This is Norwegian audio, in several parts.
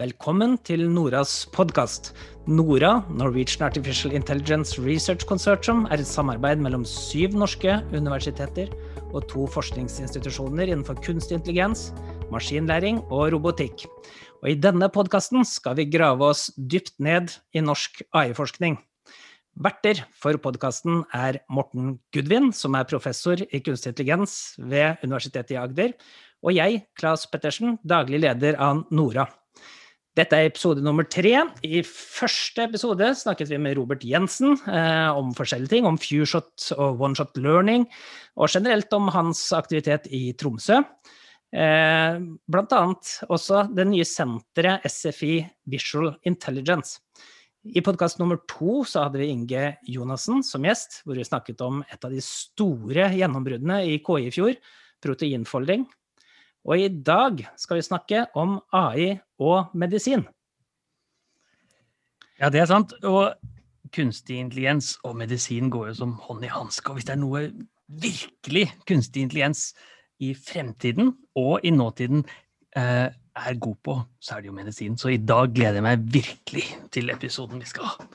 Velkommen til Noras podkast. Nora, Norwegian Artificial Intelligence Research Consortium, er et samarbeid mellom syv norske universiteter og to forskningsinstitusjoner innenfor kunstig intelligens, maskinlæring og robotikk. Og I denne podkasten skal vi grave oss dypt ned i norsk AI-forskning. Verter for podkasten er Morten Gudvin, som er professor i kunstig intelligens ved Universitetet i Agder, og jeg, Claes Pettersen, daglig leder av Nora. Dette er episode nummer tre. I første episode snakket vi med Robert Jensen eh, om forskjellige ting. Om FueShot og one-shot Learning, og generelt om hans aktivitet i Tromsø. Eh, blant annet også det nye senteret SFI Visual Intelligence. I podkast nummer to så hadde vi Inge Jonassen som gjest, hvor vi snakket om et av de store gjennombruddene i KI i fjor, proteinfolding. Og i dag skal vi snakke om AI og medisin. Ja, det er sant. Og kunstig intelligens og medisin går jo som hånd i hanske. Og hvis det er noe virkelig kunstig intelligens i fremtiden og i nåtiden eh, er god på, så er det jo medisin. Så i dag gleder jeg meg virkelig til episoden vi skal ha.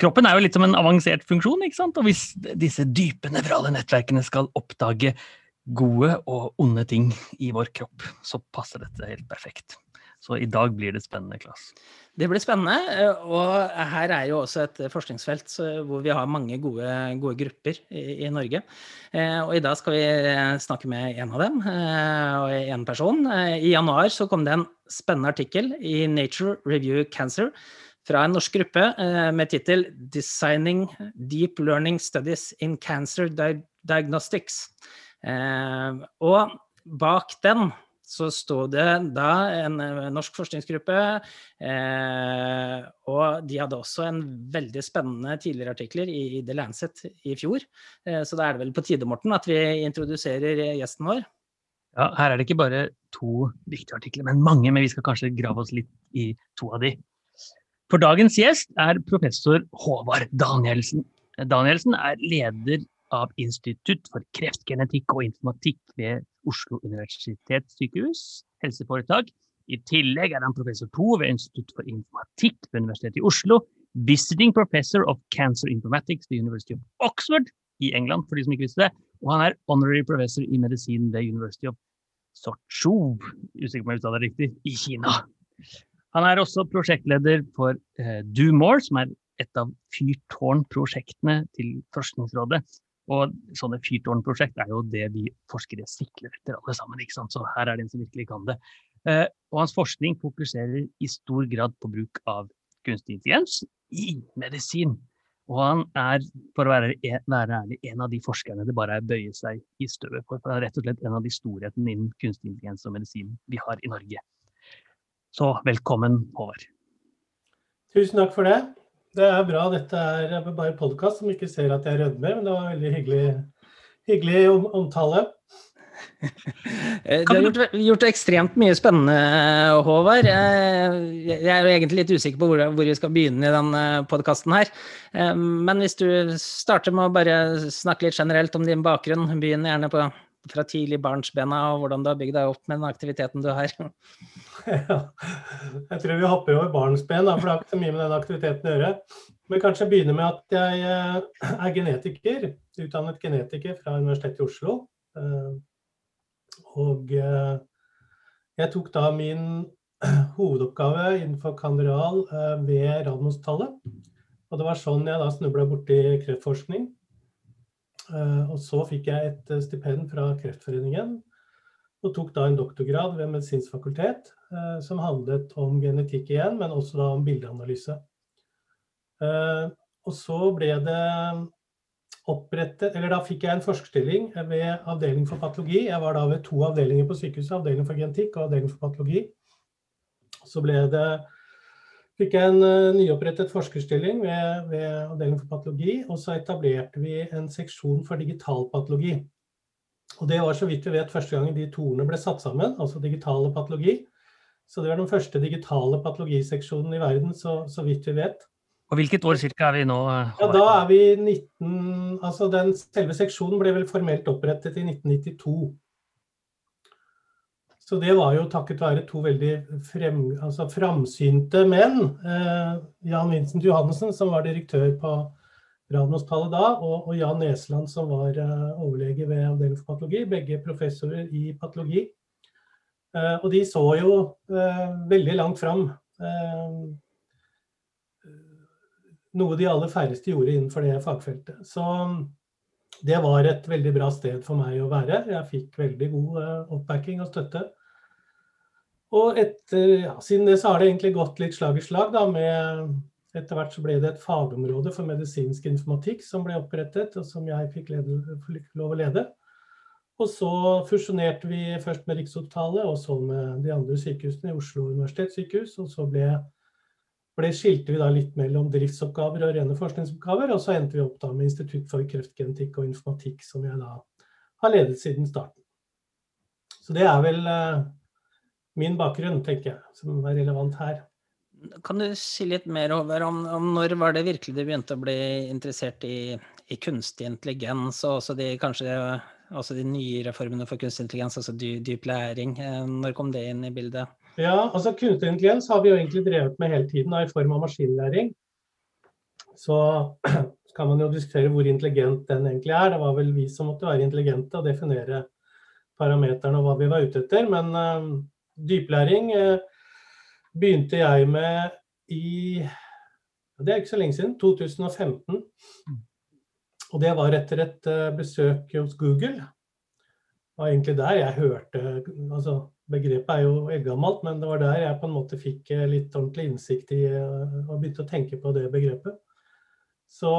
Kroppen er jo litt som en avansert funksjon, ikke sant? og hvis disse dype nevrale nettverkene skal oppdage gode og onde ting i vår kropp, så passer dette helt perfekt. Så i dag blir det spennende, Klas. Det blir spennende, og her er jo også et forskningsfelt hvor vi har mange gode, gode grupper i, i, Norge. Eh, og i dag skal vi snakke med en av dem, eh, og en person. Eh, I januar så kom det en spennende artikkel i Nature Review Cancer fra en norsk gruppe med tittel 'Designing Deep Learning Studies in Cancer Diagnostics'. Eh, og bak den så sto det da en norsk forskningsgruppe, eh, og de hadde også en veldig spennende tidligere artikler i The Lancet i fjor. Eh, så da er det vel på tide, Morten, at vi introduserer gjesten vår. Ja, her er det ikke bare to viktige artikler, men mange. Men vi skal kanskje grave oss litt i to av de. For dagens gjest er professor Håvard Danielsen. Danielsen er leder av Institutt for kreftgenetikk og informatikk ved Oslo universitetssykehus helseforetak. I tillegg er han professor to ved Institutt for informatikk ved Universitetet i Oslo. Visiting professor of cancer informatics ved University of Oxford i England, for de som ikke visste det. Og han er honorary professor i medisin ved University of Sochou, usikker på om jeg uttaler det riktig, i Kina. Han er også prosjektleder for eh, Do More, som er et av fyrtårnprosjektene til Forskningsrådet. Og sånne fyrtårnprosjekt er jo det vi forskere sikler etter alle sammen. ikke sant? Så her er det en som virkelig kan det. Eh, og hans forskning fokuserer i stor grad på bruk av kunstig intelligens i medisin. Og han er, for å være, e, være ærlig, en av de forskerne det bare er bøye seg i støvet for. For han er rett og slett en av de storhetene innen kunstig intelligens og medisin vi har i Norge. Så velkommen, Håvard. Tusen takk for det. Det er bra. Dette er bare podkast som ikke ser at jeg rødmer, men det var veldig hyggelig, hyggelig omtale. Eh, du har gjort, gjort, ekstremt mye spennende, Håvard. Eh, jeg er jo egentlig litt usikker på hvor, hvor vi skal begynne i denne podkasten her. Eh, men hvis du starter med å bare snakke litt generelt om din bakgrunn, begynn gjerne på fra tidlig barnsbena og hvordan du har bygd deg opp med den aktiviteten du har? Ja, jeg tror vi hopper over barnsben, for det har ikke så mye med den aktiviteten å gjøre. Men kanskje begynne med at jeg eh, er genetiker, utdannet genetiker fra Universitetet i Oslo. Eh, og eh, jeg tok da min hovedoppgave innenfor kandiral ved Radiumhospitalet. Og det var sånn jeg da snubla borti kreftforskning. Og så fikk jeg et stipend fra Kreftforeningen og tok da en doktorgrad ved Medisinsk fakultet eh, som handlet om genetikk igjen, men også da om bildeanalyse. Og så ble det opprettet Eller da fikk jeg en forskerstilling ved avdeling for patologi. Jeg var da ved to avdelinger på sykehuset, avdeling for genetikk og avdeling for patologi. Så ble det fikk jeg en uh, nyopprettet forskerstilling ved, ved avdeling for patologi, og så etablerte vi en seksjon for digital patologi. Og det var så vidt vi vet første gangen de to ordene ble satt sammen, altså digital og patologi. Så det var den første digitale patologiseksjonen i verden, så, så vidt vi vet. Og hvilket år cirka er vi nå? Ja, Da er vi 19... Altså den selve seksjonen ble vel formelt opprettet i 1992. Så det var jo takket være to veldig frem, altså framsynte menn. Eh, Jan Vincent Johannessen, som var direktør på Radiumhospitalet da, og, og, Jan Nesland, som var eh, overlege ved avdeling for patologi. Begge professorer i patologi. Eh, og de så jo eh, veldig langt fram. Noe de aller færreste gjorde innenfor det fagfeltet. Så det var et veldig bra sted for meg å være. Jeg fikk veldig god oppbacking og støtte. Og etter, ja, siden det så har det egentlig gått litt slag i slag. da, med Etter hvert så ble det et fagområde for medisinsk informatikk som ble opprettet, og som jeg fikk, lov å lede. Og så fusjonerte vi først med Rikshospitalet, og så med de andre sykehusene i Oslo universitetssykehus. Og så ble ble skilte vi da litt mellom driftsoppgaver og rene forskningsoppgaver. Og så endte vi opp da med Institutt for kreftgenetikk og informatikk, som jeg da har ledet siden starten. Så det er vel uh, min bakgrunn, tenker jeg, som er relevant her. Kan du si litt mer over om, om når var det virkelig du begynte å bli interessert i, i kunstig intelligens, og også de, kanskje også de nye reformene for kunstig intelligens, altså dyp læring. Eh, når kom det inn i bildet? Ja, altså Kunstig intelligens har vi jo egentlig drevet med hele tiden, da, i form av maskinlæring. Så kan man jo diskutere hvor intelligent den egentlig er. Det var vel vi som måtte være intelligente og definere parameterne og hva vi var ute etter. Men uh, dyplæring uh, begynte jeg med i Det er ikke så lenge siden. 2015. Og det var etter et uh, besøk hos Google. Det var egentlig der jeg hørte altså Begrepet er jo eldgammelt, men det var der jeg på en måte fikk eh, litt ordentlig innsikt i eh, og begynte å tenke på det begrepet. Så,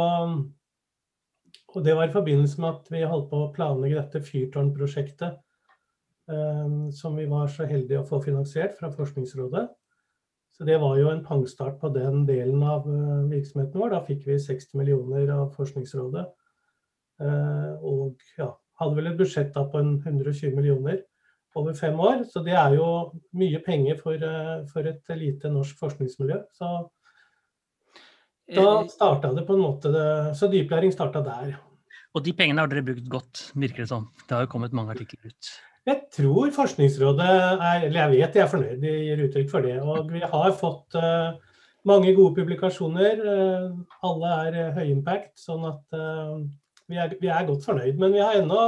og det var i forbindelse med at vi holdt på å planlegge dette fyrtårnprosjektet, som vi var så heldige å få finansiert fra Forskningsrådet. Så det var jo en pangstart på den delen av virksomheten vår. Da fikk vi 60 millioner av Forskningsrådet. Uh, og ja, hadde vel et budsjett da på 120 millioner over fem år. Så det er jo mye penger for, eh, for et lite norsk forskningsmiljø. Så da eh, starta det på en måte Så dyplæring starta der. Og de pengene har dere brukt godt, virker det som. Det har jo kommet mange artikler ut. Jeg tror Forskningsrådet er Eller jeg vet de er fornøyd, de gir uttrykk for det. Og vi har fått uh, mange gode publikasjoner. Uh, alle er uh, høy impact, sånn at vi er, vi, er, godt fornøyd. Men vi har ennå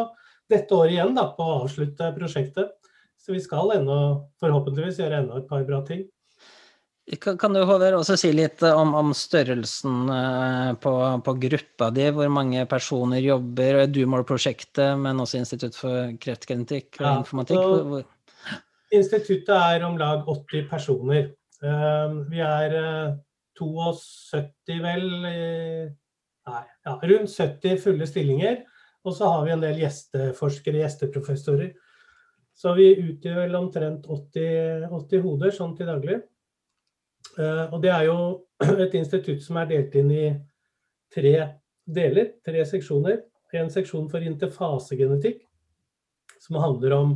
dette året igjen da, på å avslutte prosjektet. Så vi skal ennå, forhåpentligvis gjøre enda et par bra ting. Kan du Håvard, også si litt om, om størrelsen eh, på, på, gruppa di? Hvor mange personer jobber? Dumor-prosjektet, men også Institutt for kreftgenetikk og ja, informatikk? instituttet er om lag 80 personer. Eh, vi er 72, eh, vel Nei, ja, rundt 70 fulle stillinger. Og så har vi en del gjesteforskere, gjesteprofessorer. Så vi utgjør omtrent 80, 80 hoder sånn til daglig. Uh, og det er jo et institutt som er delt inn i tre deler, tre seksjoner. En seksjon for interfasegenetikk, som handler om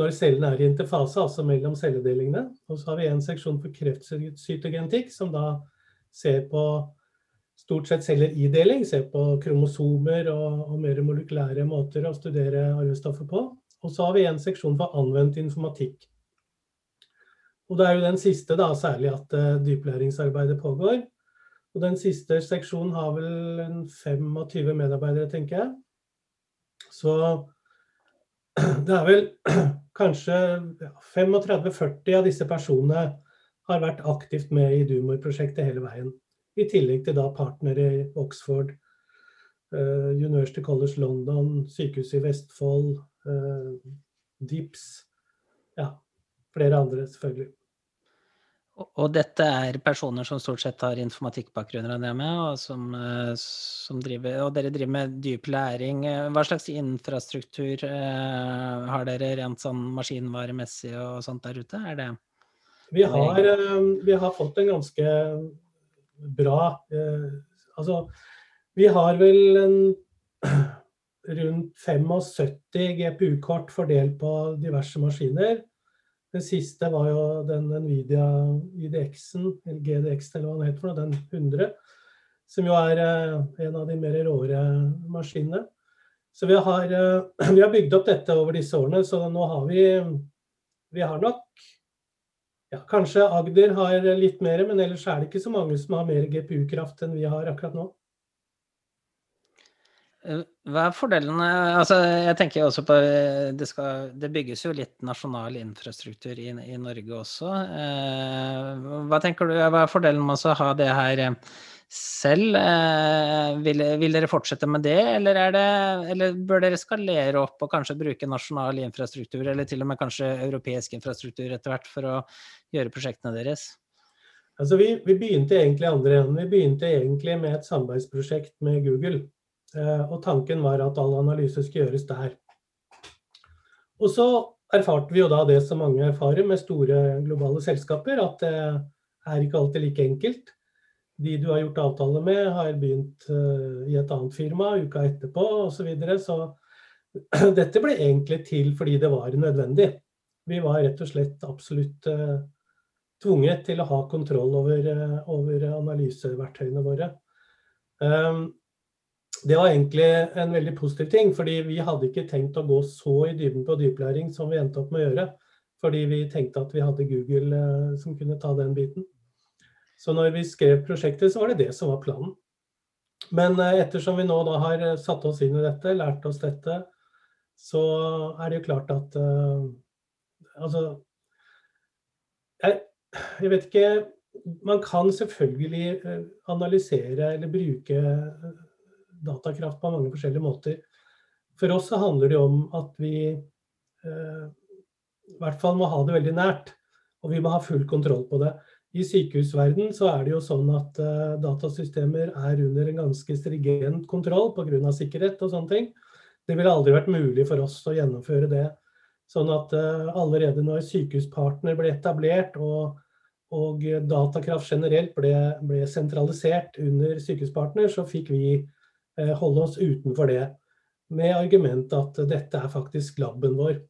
når cellene er i interfase, altså mellom celledelingene. Og så har vi en seksjon for kreftcytogenetikk, som da ser på stort sett celler i deling, ser på kromosomer og, og mer molekylære måter å studere arvestoffer på. Og så har vi en seksjon for anvendt informatikk. Og det er jo den siste da, særlig at uh, dyplæringsarbeidet pågår. Og den siste seksjonen har vel en 25 medarbeidere, tenker jeg. Så det er vel kanskje ja, 35-40 av disse personene har vært aktivt med i Dumor-prosjektet hele veien. I tillegg til da partnere i Oxford, uh, University College London, Sykehuset i Vestfold, uh, DIPS. Ja, flere andre, selvfølgelig. Og dette er personer som stort sett har informatikkbakgrunn, regner jeg med, og, som, eh, som driver, og dere driver med dyp læring. Hva slags infrastruktur eh, har dere rent sånn maskinvaremessig og sånt der ute? Er det vi har, eh, vi har fått en ganske bra eh, Altså, vi har vel en rundt 75 GPU-kort fordelt på diverse maskiner. Den siste var jo den Nvidia IDX-en, eller GDX eller hva den heter, den 100. Som jo er eh, en av de mer råere maskinene. Så vi har, eh, vi har bygd opp dette over disse årene, så nå har vi vi har nok ja, Kanskje Agder har litt mer, men ellers er det ikke så mange som har mer GPU-kraft enn vi har akkurat nå. Eh, hva er fordelene altså Jeg tenker også på det, skal, det bygges jo litt nasjonal infrastruktur i, i Norge også. Eh, hva tenker du, hva er fordelen med å ha det her selv? Eh, vil, vil, dere fortsette med det, eller, det, eller, bør dere skalere opp og kanskje bruke nasjonal infrastruktur, eller til og med kanskje europeisk infrastruktur etter hvert for å gjøre prosjektene deres? Altså vi, vi begynte egentlig andre enden. Vi begynte egentlig med et samarbeidsprosjekt med Google. Eh, og tanken var at all analyse skulle gjøres der. Og så erfarte vi jo da det som mange erfarer med store globale selskaper, at det er ikke alltid like enkelt. De du har gjort avtale med, har begynt eh, i et annet firma uka etterpå osv. Så, videre. så dette ble egentlig til fordi det var nødvendig. Vi var rett og slett absolutt uh, tvunget til å ha kontroll over, over analyseverktøyene våre. Um, det var egentlig en veldig positiv ting, fordi vi hadde ikke tenkt å gå så i dybden på dyplæring som vi endte opp med å gjøre. Fordi vi tenkte at vi hadde Google eh, som kunne ta den biten. Så når vi skrev prosjektet, så var det det som var planen. Men eh, ettersom vi nå da har eh, satt oss inn i dette, lært oss dette, så er det jo klart at uh, Altså jeg, jeg vet ikke Man kan selvfølgelig analysere eller bruke datakraft på mange forskjellige måter. For oss så handler det om at vi eh, i hvert fall må ha det veldig nært. Og vi må ha full kontroll på det. I sykehusverden så er det jo sånn at eh, datasystemer er under en ganske strigent kontroll pga. sikkerhet og sånne ting. Det ville aldri vært mulig for oss å gjennomføre det. Sånn at eh, allerede når Sykehuspartner ble etablert og, og datakraft generelt ble, ble, sentralisert under Sykehuspartner, så fikk vi holde oss utenfor det. Med argument at dette er faktisk laben vår.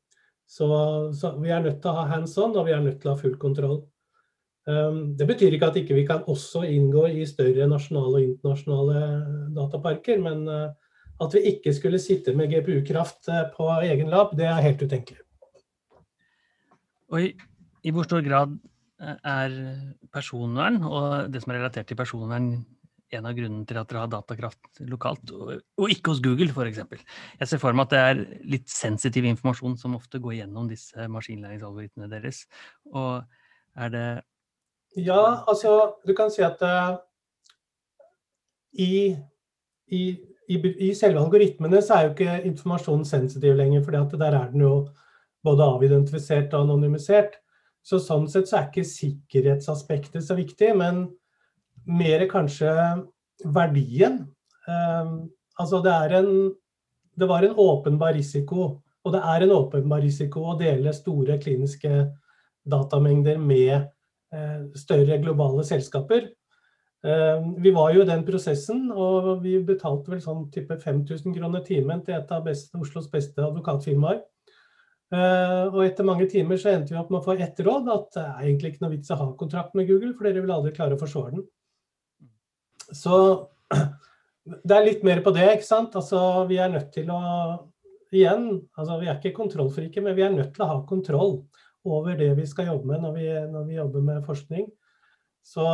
Så, så, vi er nødt til å ha hands on, og vi er nødt til å ha full kontroll. Um, det betyr ikke at ikke vi kan også inngå i større nasjonale og internasjonale dataparker, men uh, at vi ikke skulle sitte med GPU-kraft uh, på egen lab, det er helt utenkelig. Og i, i hvor stor grad er personvern og det som er relatert til personvern en av grunnene til at dere har datakraft lokalt, og, ikke hos Google f.eks. Jeg ser for meg at det er litt sensitiv informasjon som ofte går gjennom disse maskinlæringsalgoritmene deres. Og er det Ja, altså du kan si at uh, i, i, i, i, selve algoritmene så er jo ikke informasjonen sensitiv lenger, for der er den jo både avidentifisert og anonymisert. Så sånn sett så er ikke sikkerhetsaspektet så viktig. men mer kanskje verdien. Um, altså det er en Det var en åpenbar risiko, og det er en åpenbar risiko å dele store kliniske datamengder med uh, større globale selskaper. Uh, vi var jo i den prosessen, og vi betalte vel sånn type 5000 kroner timen til et av beste, Oslos beste advokatfirmaer. Uh, og etter mange timer så endte vi opp med å få ett råd, at det er egentlig ikke noe vits å ha kontrakt med Google, for dere vil aldri klare å forsvare den. Så det er litt mer på det, ikke sant. Altså, vi er nødt til å Igjen, altså, vi er ikke kontrollfrike, men vi er nødt til å ha kontroll over det vi skal jobbe med når vi, når vi jobber med forskning. Så,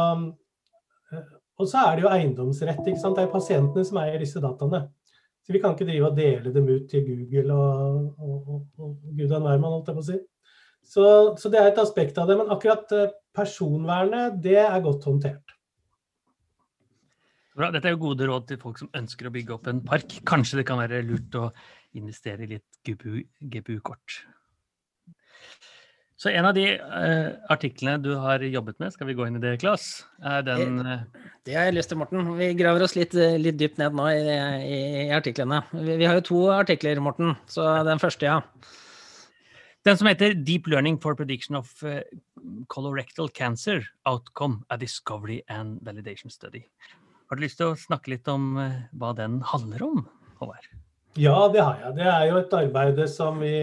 eh, og så er det jo eiendomsrett. ikke sant? Det er pasientene som eier disse dataene. Så vi kan ikke drive og dele dem ut til Google og, og, og, og gudan hvermann, holdt jeg på å si. Så, så, det er et aspekt av det. Men akkurat eh, personvernet, det er godt håndtert. Bra. Dette er jo gode råd til folk som ønsker å bygge opp en park. Kanskje det kan være lurt å investere i litt GPU-kort. Så en av de uh, artiklene du har jobbet med, skal vi gå inn i det, Klas? Er den uh... Det har jeg lyst til, Morten. Vi graver oss litt, litt dypt ned nå i, i, i artiklene. Vi, vi, har jo to artikler, Morten. Så den første, ja. Den som heter 'Deep Learning for Prediction of Colorectal Cancer Outcome, a Discovery and Validation Study'. Har du lyst til å snakke litt om eh, hva den handler om, Håvard? Ja, det har jeg. Det er jo et arbeid som vi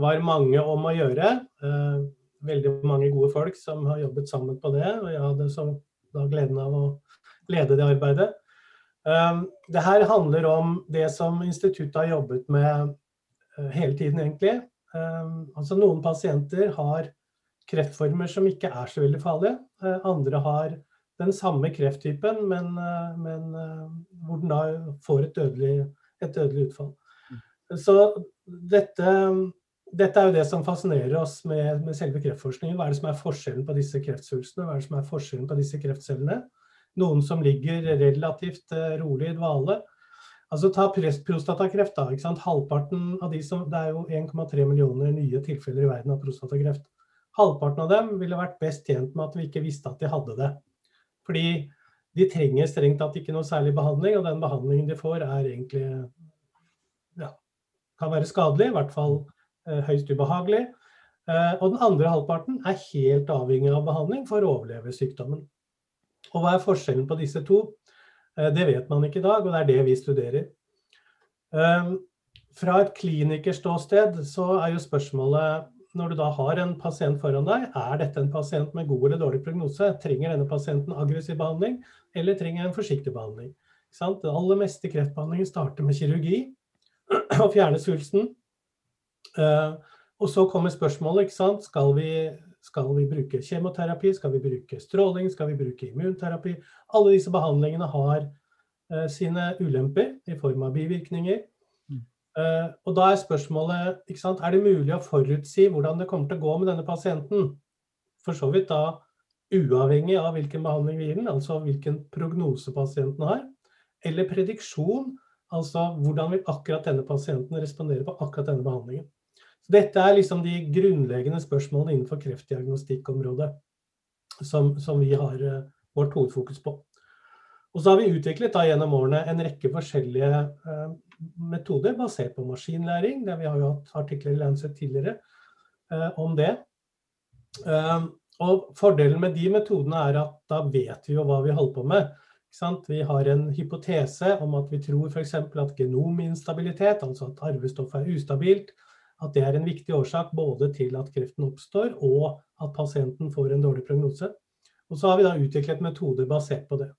var mange om å gjøre. Eh, veldig mange gode folk som har jobbet sammen på det. Og jeg hadde så da gleden av å lede det arbeidet. Eh, det her handler om det som instituttet har jobbet med hele tiden, egentlig. altså Noen pasienter har kreftformer som ikke er så veldig farlige. Andre har den samme krefttypen, men, men hvor den da får et dødelig, et dødelig utfall. Mm. Så dette dette er jo det som fascinerer oss med, med, selve kreftforskningen. Hva er det som er forskjellen på disse kreftsvulstene? Hva er det som er forskjellen på disse kreftcellene? Noen som ligger relativt uh, rolig i dvale. Altså Ta prostatakreft. da, ikke sant? Halvparten av de som, Det er jo 1,3 millioner nye tilfeller i verden av prostatakreft. Halvparten av dem ville vært best tjent med at vi ikke visste at de hadde det. Fordi de trenger strengt tatt ikke noe særlig behandling, og den behandlingen de får, er egentlig ja, kan være skadelig. I hvert fall Eh, høyst ubehagelig. Eh, og den andre halvparten er helt avhengig av behandling for å overleve sykdommen. Og hva er forskjellen på disse to? Eh, det vet man ikke i dag, og det er det vi studerer. Fra et klinikerståsted så er jo spørsmålet når du da har en pasient foran deg, er dette en pasient med god eller dårlig prognose? Trenger denne pasienten aggressiv behandling, eller trenger en forsiktig behandling? Det aller meste kreftbehandlingen starter med kirurgi, og fjerne svulsten. Uh, og så kommer spørsmålet. Skal vi, skal vi, bruke kjemoterapi? Skal vi bruke stråling? Skal vi bruke immunterapi? Alle disse behandlingene har uh, sine ulemper i form av bivirkninger. Uh, og da er spørsmålet ikke sant, er det mulig å forutsi hvordan det kommer til å gå med denne pasienten. For så vidt da uavhengig av hvilken behandling vi gir den, altså hvilken prognose pasienten har. Eller prediksjon, altså hvordan vil akkurat denne pasienten respondere på akkurat denne behandlingen. Dette er liksom de grunnleggende spørsmålene innenfor kreftdiagnostikkområdet som, som vi har uh, vårt hovedfokus på. Og så har vi utviklet da gjennom årene en rekke forskjellige uh, metoder basert på maskinlæring. Der vi har jo hatt artikler i Lancet tidligere uh, om det. og Fordelen med de metodene er at da vet vi jo hva vi holder på med. Vi har en hypotese om at vi tror f.eks. at genominstabilitet, altså at arvestoffet er ustabilt, at det er en viktig årsak både til at kreften oppstår, og at pasienten får en dårlig prognose. Og så har vi da utviklet metoder basert på det.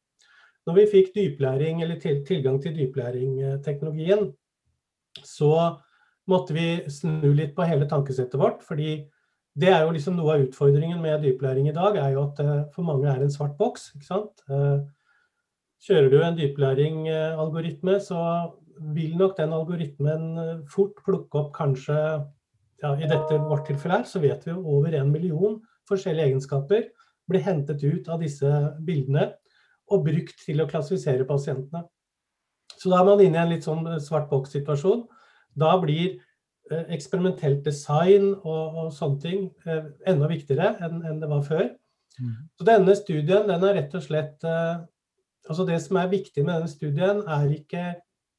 Når vi fikk dyplæring, eller tilgang til dyplæringteknologien, så måtte vi snu litt på hele tankesettet vårt. fordi det er jo liksom noe av utfordringen med dyplæring i dag, er jo at det for mange er en svart boks. ikke sant? Eh, kjører du en dyplæring-algoritme, så vil nok den algoritmen eh, fort plukke opp kanskje ja, I dette vårt tilfelle her, så vet vi jo over en million forskjellige egenskaper blir hentet ut av disse bildene og brukt til å klassifisere pasientene. Så da er man inne i en litt sånn eh, svart boks-situasjon. Da blir eh, eksperimentelt design og, og sånne ting eh, enda viktigere enn, enn det var før. Mm. Så denne studien den er rett og slett altså Det som er viktig med denne studien, er ikke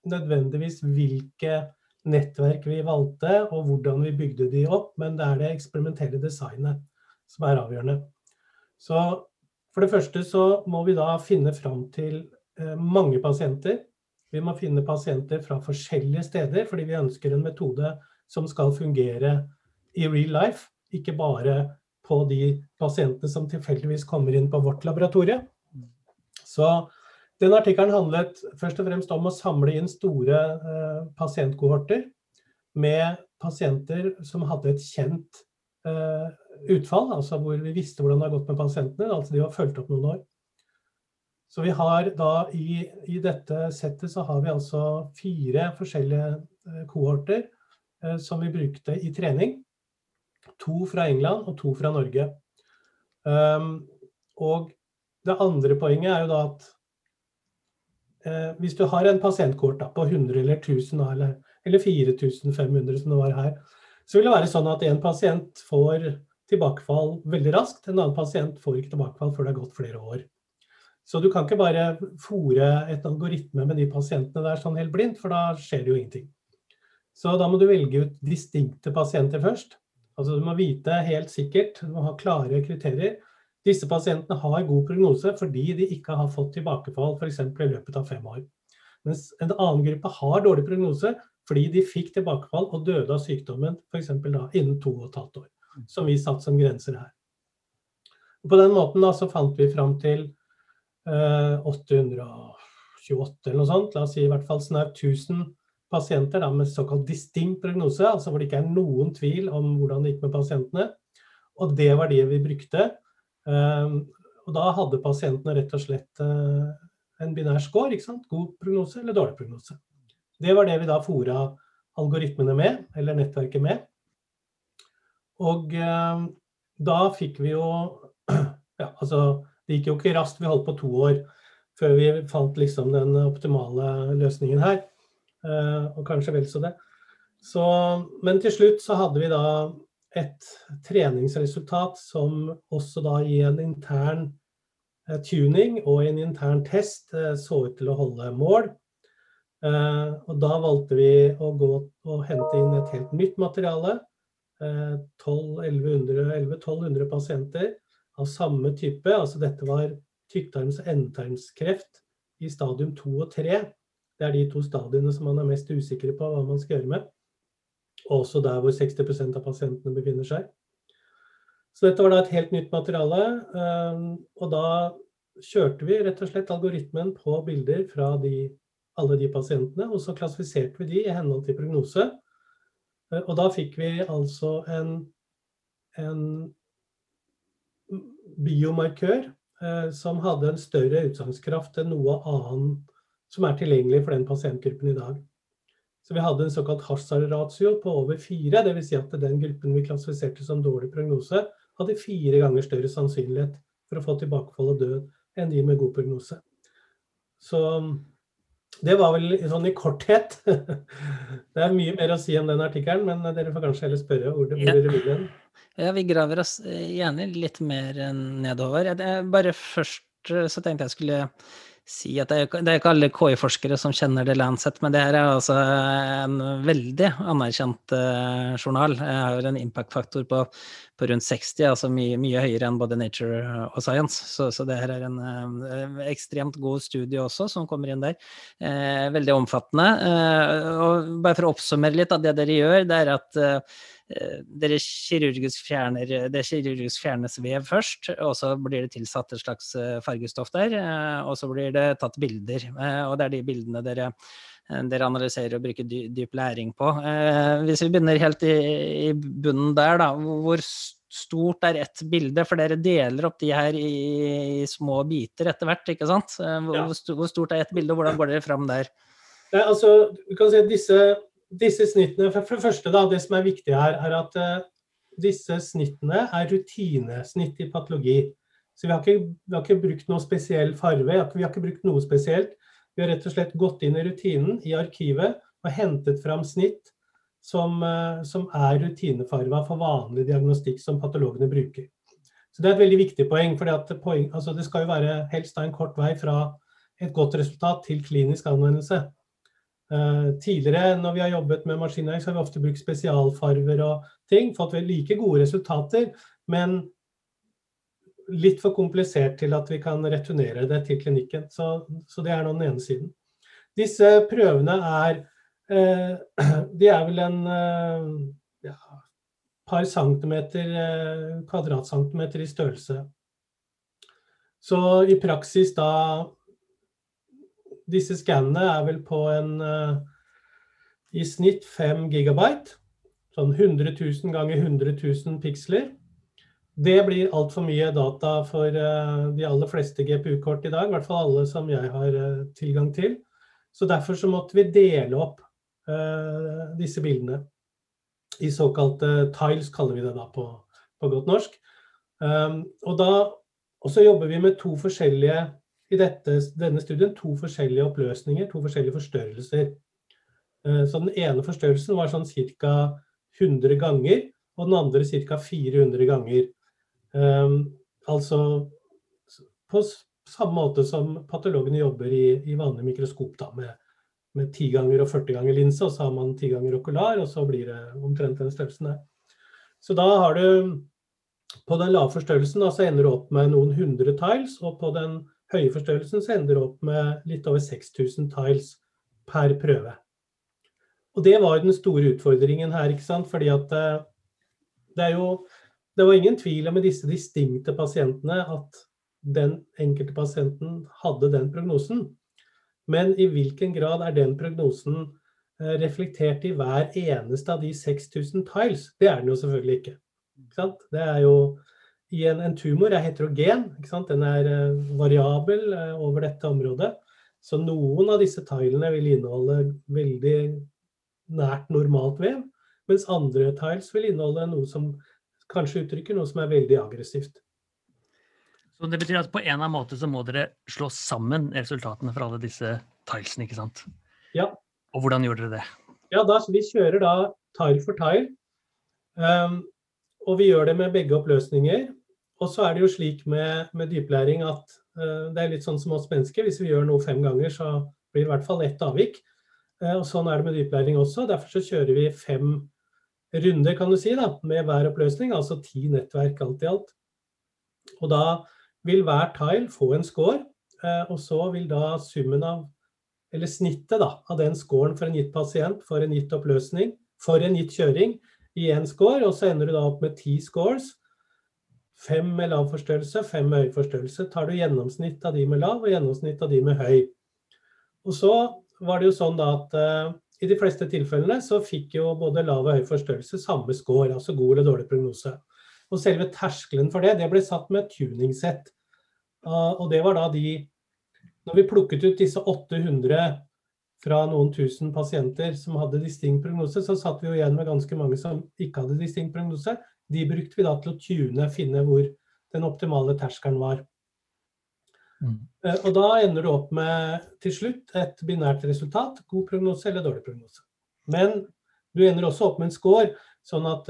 nødvendigvis hvilke nettverk vi valgte og hvordan vi bygde de opp, men det er det eksperimentelle designet som er avgjørende. Så for det første så må vi da finne fram til eh, mange pasienter. Vi må finne pasienter fra forskjellige steder, fordi vi ønsker en metode som skal fungere i real life, ikke bare på de pasientene som tilfeldigvis kommer inn på vårt laboratorie. Så den artikkelen handlet først og fremst om å samle inn store eh, pasientkohorter med pasienter som hadde et kjent eh, utfall, altså hvor vi visste hvordan det har gått med pasientene. Altså de var fulgt opp noen år. Så vi har da i, i, dette settet så har vi altså fire forskjellige eh, kohorter eh, som vi brukte i trening. To fra England og to fra Norge. Um, og det andre poenget er jo da at eh, hvis du har en pasientkort da, på 100 eller 1000 eller, eller 4500 som det var her, så vil det være sånn at en pasient får tilbakefall veldig raskt, en annen pasient får ikke tilbakefall før det har gått flere år. Så du kan ikke bare fòre et algoritme med de pasientene der sånn helt blindt, for da skjer det jo ingenting. Så da må du velge ut distinkte pasienter først. Altså Du må vite helt sikkert, du må ha klare kriterier disse pasientene har god prognose fordi de ikke har fått tilbakefall f.eks. i løpet av fem år. Mens en annen gruppe har dårlig prognose fordi de fikk tilbakefall og døde av sykdommen f.eks. innen to og et halvt år. Som vi satt som grenser her. Og på den måten da, så fant vi fram til eh, 828 eller noe sånt, la oss si i hvert fall snart 1000 pasienter da, med såkalt distinkt prognose, altså hvor det ikke er noen tvil om hvordan det gikk med pasientene. Og det var det vi brukte. Eh, og da hadde pasientene rett og slett eh, en binær score. ikke sant? God prognose eller dårlig prognose. Det var det vi da fora algoritmene med, eller nettverket med. Og eh, da fikk vi jo ja, altså, Det gikk jo ikke raskt, vi holdt på to år før vi fant liksom den optimale løsningen her. Eh, og kanskje vel så det. Så, men til slutt så hadde vi da et treningsresultat som også da i en intern eh, tuning og en intern test eh, så ut til å holde mål. Og da valgte vi å gå og hente inn et helt nytt materiale. 1200 pasienter av samme type. Altså dette var tykktarms- og endetarmskreft i stadium 2 og 3. Det er de to stadiene som man er mest usikker på hva man skal gjøre med. Også der hvor 60% av pasientene befinner seg. Så dette var da et helt nytt materiale. Ehm, og da kjørte vi rett og slett algoritmen på bilder fra de, alle de pasientene, og så klassifiserte vi de i henhold til prognose. Eh, og da fikk vi altså en, en biomarkør eh, som hadde en større utsagnskraft enn noe annet som er tilgjengelig for den pasientgruppen i dag. Så vi hadde en såkalt Hazard-ratio på over fire. Dvs. Si at den gruppen vi klassifiserte som dårlig prognose, hadde fire ganger større sannsynlighet for å få tilbakefall og død enn de med god prognose. Så det var vel sånn i korthet. Det er mye mer å si om den artikkelen, men dere får kanskje heller spørre hvor, hvor dere vil den. Ja, vi graver oss gjerne litt mer nedover. Bare først så tenkte jeg skulle si at det er, ikke alle KI-forskere som kjenner The Lancet, men det her er altså en veldig anerkjent uh, journal. Jeg har en impact-faktor på, på, rundt 60, altså mye, mye, høyere enn både Nature og Science. Så, så det her er en uh, ekstremt god studie også, som kommer inn der. Uh, veldig omfattende. og bare for å oppsummere litt av det dere gjør, det er at dere kirurgisk fjerner, det kirurgisk fjernes vev først, og så blir det tilsatt et slags eh, fargestoff der. Eh, og så blir det tatt bilder. Og det er de bildene dere, dere analyserer og bruker dyp læring på. Hvis vi begynner helt i, i bunnen der, da. Hvor stort er ett bilde? For dere deler opp de her i, i små biter etter hvert, ikke sant? Hvor, ja. hvor stort er ett bilde, og hvordan går dere fram der? Nei, altså, du kan si at disse disse snittene, for, det første da, Det som er viktig her, er at uh, disse snittene er rutinesnitt i patologi. Så vi har, ikke, vi har ikke brukt noe spesiell farve. Vi har, ikke, vi har ikke brukt noe spesielt. Vi har rett og slett gått inn i rutinen i arkivet og hentet fram snitt som, uh, som er rutinefarva for vanlig diagnostikk som patologene bruker. Så Det er et veldig viktig poeng. for poeng, altså Det skal jo være helst en kort vei fra et godt resultat til klinisk anvendelse. Eh, tidligere når vi har jobbet med maskinlæring, så har vi ofte brukt spesialfarver og ting. Fått like gode resultater, men litt for komplisert til at vi kan returnere det til klinikken. Så, så det er nå den ene siden. Disse prøvene er eh, De er vel en eh, ja, par centimeter, kvadratcentimeter i størrelse. Så i praksis da disse skannene er vel på en uh, i snitt 5 gigabyte. Sånn 100 000 ganger 100 000 piksler. Det blir altfor mye data for uh, de aller fleste GPU-kort i dag. I hvert fall alle som jeg har uh, tilgang til. Så derfor så måtte vi dele opp disse bildene i såkalte tiles, kaller vi det da på, på godt norsk. Um, og da og så jobber vi med to forskjellige i dette, denne studien to forskjellige oppløsninger, to forskjellige forstørrelser. Eh, så den ene forstørrelsen var sånn ca. 100 ganger, og den andre ca. 400 ganger. Um, altså på samme måte som patologene jobber i, i vanlig mikroskop, da, med, med 10 ganger og 40 ganger linse, og så har man 10 ganger okular, og så blir det omtrent den størrelsen der. Så da har du På den lave forstørrelsen da, så ender du opp med noen hundre tiles, og på den høyeforstørrelsen så ender du opp med litt over 6000 tiles per prøve. Og det var den store utfordringen her, ikke sant. Fordi at eh, det er jo Det var ingen tvil om med disse distinkte pasientene at den enkelte pasienten hadde den prognosen. Men i hvilken grad er den prognosen eh, reflektert i hver eneste av de 6000 tiles. Det er den jo selvfølgelig ikke. ikke sant? Det er jo i en, en tumor er heterogen. Den er uh, variabel uh, over dette området. Så noen av disse tilene vil inneholde veldig nært normalt vev, mens andre tiles vil inneholde noe som kanskje uttrykker noe som er veldig aggressivt. Så det betyr at på en eller annen måte så må dere slå sammen resultatene fra alle disse tilesene, ikke sant? Ja. Og hvordan gjorde dere det? Ja, da, Vi kjører da tile for tile. Um, og vi gjør det med begge oppløsninger. Og så er det jo slik med, med dyplæring at uh, det er litt sånn som oss mennesker. Hvis vi gjør noe fem ganger, så blir det i hvert fall ett avvik. Uh, og sånn er det med dyplæring også. Derfor så kjører vi fem runder kan du si da, med hver oppløsning, altså ti nettverk alt i alt. Og da vil hver tile få en score, uh, og så vil da summen av eller snittet da, av den scoren for en gitt pasient for en gitt oppløsning, for en gitt kjøring, i én score, og så ender du da opp med ti scores. Fem med lav forstørrelse, fem med høy forstørrelse. Tar du gjennomsnitt av de med lav, og gjennomsnitt av de med høy. Og så var det jo sånn da at uh, i de fleste tilfellene så fikk jo både lav og høy forstørrelse samme score, altså god eller dårlig prognose. Og selve terskelen for det, det ble satt med tuningsett. Uh, og det var da de når vi plukket ut disse 800 fra noen tusen pasienter som hadde distinkt prognose, så satt vi jo igjen med ganske mange som ikke hadde distinkt prognose. De brukte vi da til å tune, finne hvor den optimale terskelen var. Mm. Eh, og da ender du opp med til slutt et binært resultat, god prognose eller dårlig prognose. Men du ender også opp med en score, sånn at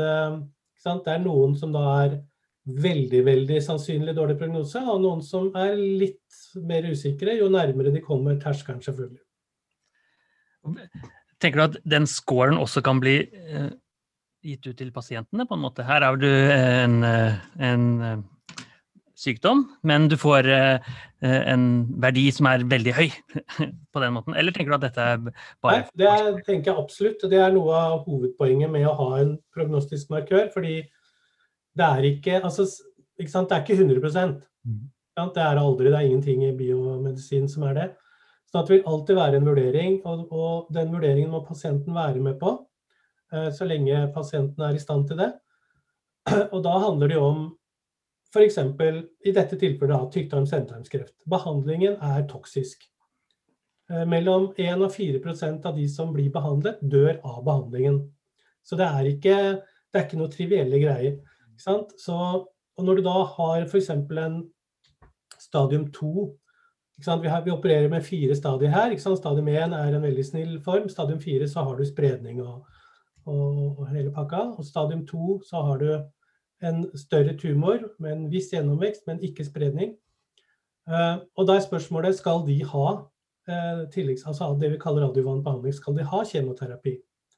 sant, det er noen som da er veldig veldig sannsynlig dårlig prognose, og noen som er litt mer usikre jo nærmere de kommer terskelen, selvfølgelig. Tenker du at den scoren også kan bli eh, gitt ut til pasientene? på en måte? Her har du en, eh, en eh, sykdom, men du får eh, en verdi som er veldig høy på den måten. Eller tenker du at dette er bare Nei, det er, tenker jeg absolutt. Det er noe av hovedpoenget med å ha en prognostisk markør. fordi det er ikke, altså, ikke sant? Det er ikke 100% mm. Det er aldri, det er ingenting i biomedisin som er det. Så det vil alltid være en vurdering, og, og, den vurderingen må pasienten være med på. Eh, så lenge pasienten er i stand til det. Og da handler det jo om f.eks. i dette tilfellet tykktarms-endetarmskreft. Behandlingen er toksisk. Eh, mellom 1 og 4% av de som blir behandlet, dør av behandlingen. Så det er ikke, det er ikke noe trivielle greier. Så, og når du da har f.eks. en stadium 2 vi, har, vi, opererer med fire stadier her. Stadium 1 er en veldig snill form. Stadium 4 så har du spredning og, og, og hele pakka. Og stadium 2 så har du en større tumor med en viss gjennomvekst, men ikke spredning. Uh, og da er spørsmålet skal de ha uh, tilleggs, altså det vi kaller adjuvant behandling, skal de ha kjemoterapi?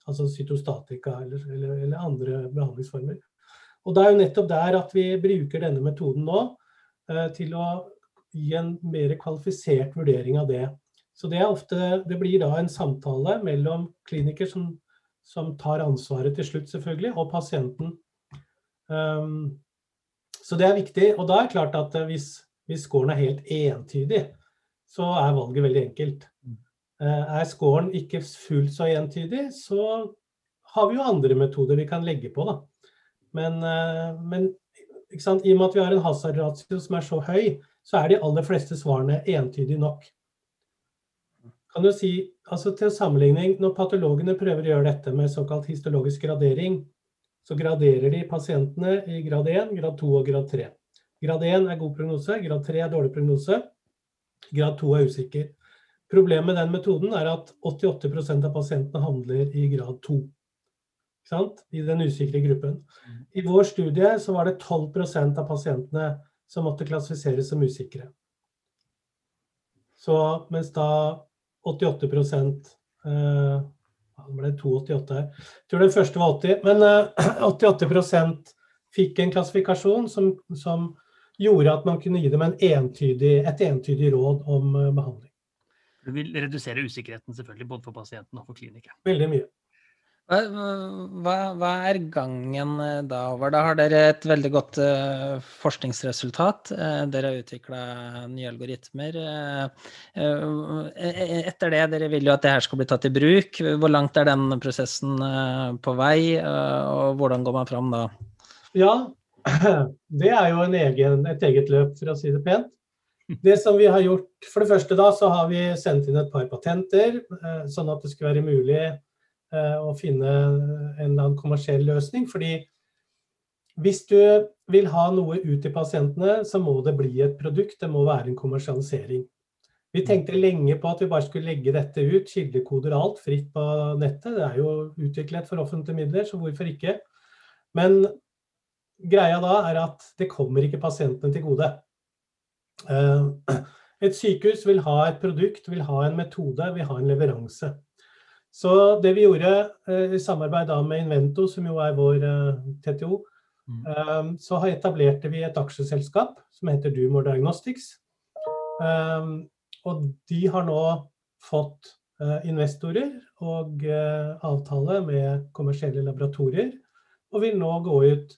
Altså cytostatika eller, eller, eller andre behandlingsformer. Og Det er jo nettopp der at vi bruker denne metoden nå eh, til å gi en mer kvalifisert vurdering av det. Så det, ofte, det blir da en samtale mellom kliniker som, som, tar ansvaret til slutt, selvfølgelig, og pasienten. Um, så det er viktig. Og da er det klart at hvis, hvis scoren er helt entydig, så er valget veldig enkelt. Uh, er scoren ikke fullt så entydig, så har vi jo andre metoder vi kan legge på. da. Men, eh, men i og med at vi har en hasardratio som er så høy, så er de aller fleste svarene entydig nok. Kan du si, altså Til sammenligning, når patologene prøver å gjøre dette med såkalt histologisk gradering, så graderer de pasientene i grad 1, grad 2 og grad 3. Grad 1 er god prognose, grad 3 er dårlig prognose, grad 2 er usikker. Problemet med den metoden er at 88% av pasientene handler i grad 2 i den usikre gruppen. Mm. I vår studie så var det 12% av pasientene som måtte klassifiseres som usikre. Så mens da 88 eh, Det ble det 288 her. Jeg tror den første var 80. Men eh, 88% fikk en klassifikasjon som, som, gjorde at man kunne gi dem en entydig, et entydig råd om eh, behandling. Du vil redusere usikkerheten selvfølgelig både for pasienten og for klinikeren. Veldig mye. Hva, hva, er gangen eh, da over? Da har dere et veldig godt uh, forskningsresultat. Uh, dere har utvikla nye algoritmer. Etter det, dere vil jo at det her skal bli tatt i bruk. Hvor langt er den prosessen på vei, og hvordan går man fram da? Ja, det er jo egen, et eget løp, for å si det pent. Det som vi har gjort, For det første da, så har vi sendt inn et par patenter, sånn at det skulle være mulig Eh, å finne en eller annen kommersiell løsning. fordi hvis du vil ha noe ut til pasientene, så må det bli et produkt. Det må være en kommersialisering. Vi tenkte lenge på at vi bare skulle legge dette ut, kildekoder og alt, fritt på nettet. Det er jo utviklet for offentlige midler, så hvorfor ikke? Men greia da er at det kommer ikke pasientene til gode. Eh, et sykehus vil ha et produkt, vil ha en metode, vil ha en leveranse. Så det vi gjorde eh, i samarbeid med Invento, som jo er vår eh, TTO, mm. eh, så etablerte vi et aksjeselskap som heter Dumor Diagnostics. Og de har nå fått investorer og avtale med kommersielle laboratorier, og vil nå gå ut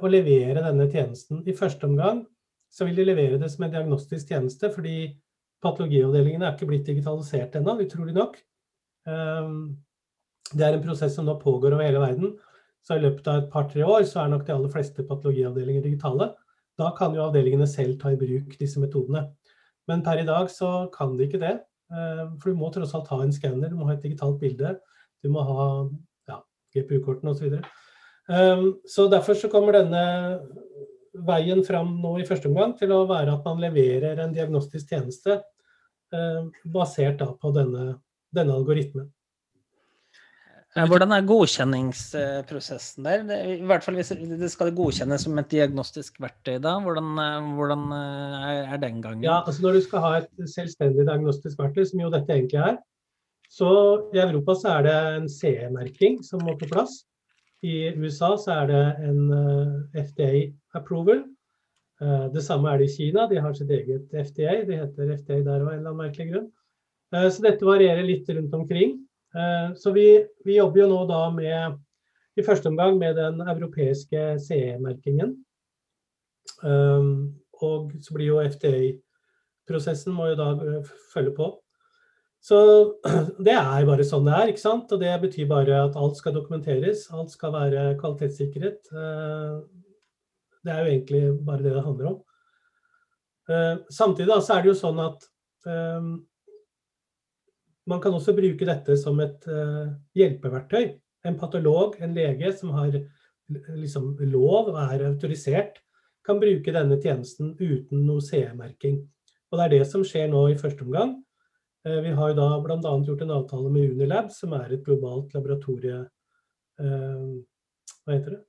og levere denne tjenesten. I første omgang så vil de levere det som en diagnostisk tjeneste, fordi patologiavdelingene er ikke blitt digitalisert ennå, utrolig nok. Ehm, det er en prosess som nå pågår over hele verden. Så i løpet av et par-tre år så er nok de aller fleste patologiavdelinger digitale. Da kan jo avdelingene selv ta i bruk disse metodene. Men per i dag så kan de ikke det. Ehm, for du må tross alt ha en skanner, du må ha et digitalt bilde. Du må ha ja, GPU-kortene osv. Så, videre. så derfor så kommer denne veien fram nå i første omgang til å være at man leverer en diagnostisk tjeneste basert da på denne denne algoritmen. Hvordan er godkjenningsprosessen der? I hvert fall hvis det skal godkjennes som et diagnostisk verktøy, da? Hvordan, hvordan er den gangen? Ja, altså Når du skal ha et selvstendig diagnostisk verktøy, som jo dette egentlig er, så i Europa så er det en CE-merking som må på plass. I USA så er det en eh, FDA approval. Eh, det samme er det i Kina. De har sitt eget FDA. Det heter FDA der òg, en eller annen merkelig grunn. Eh, så dette varierer litt rundt omkring. Eh, så vi, vi jobber jo nå da med, i første omgang med den europeiske CE-merkingen. Eh, og så blir jo FDI-prosessen må jo da følge på. Så det er bare sånn det er. ikke sant? Og det betyr bare at alt skal dokumenteres. Alt skal være kvalitetssikret. Det er jo egentlig bare det det handler om. Samtidig da, så er det jo sånn at man kan også bruke dette som et uh, hjelpeverktøy. En patolog, en lege som har liksom, lov og er autorisert, kan bruke denne tjenesten uten noe CE-merking. Og Det er det som skjer nå i første omgang. Uh, vi har jo da bl.a. gjort en avtale med Unilab, som er et globalt laboratorie... Uh, hva heter det?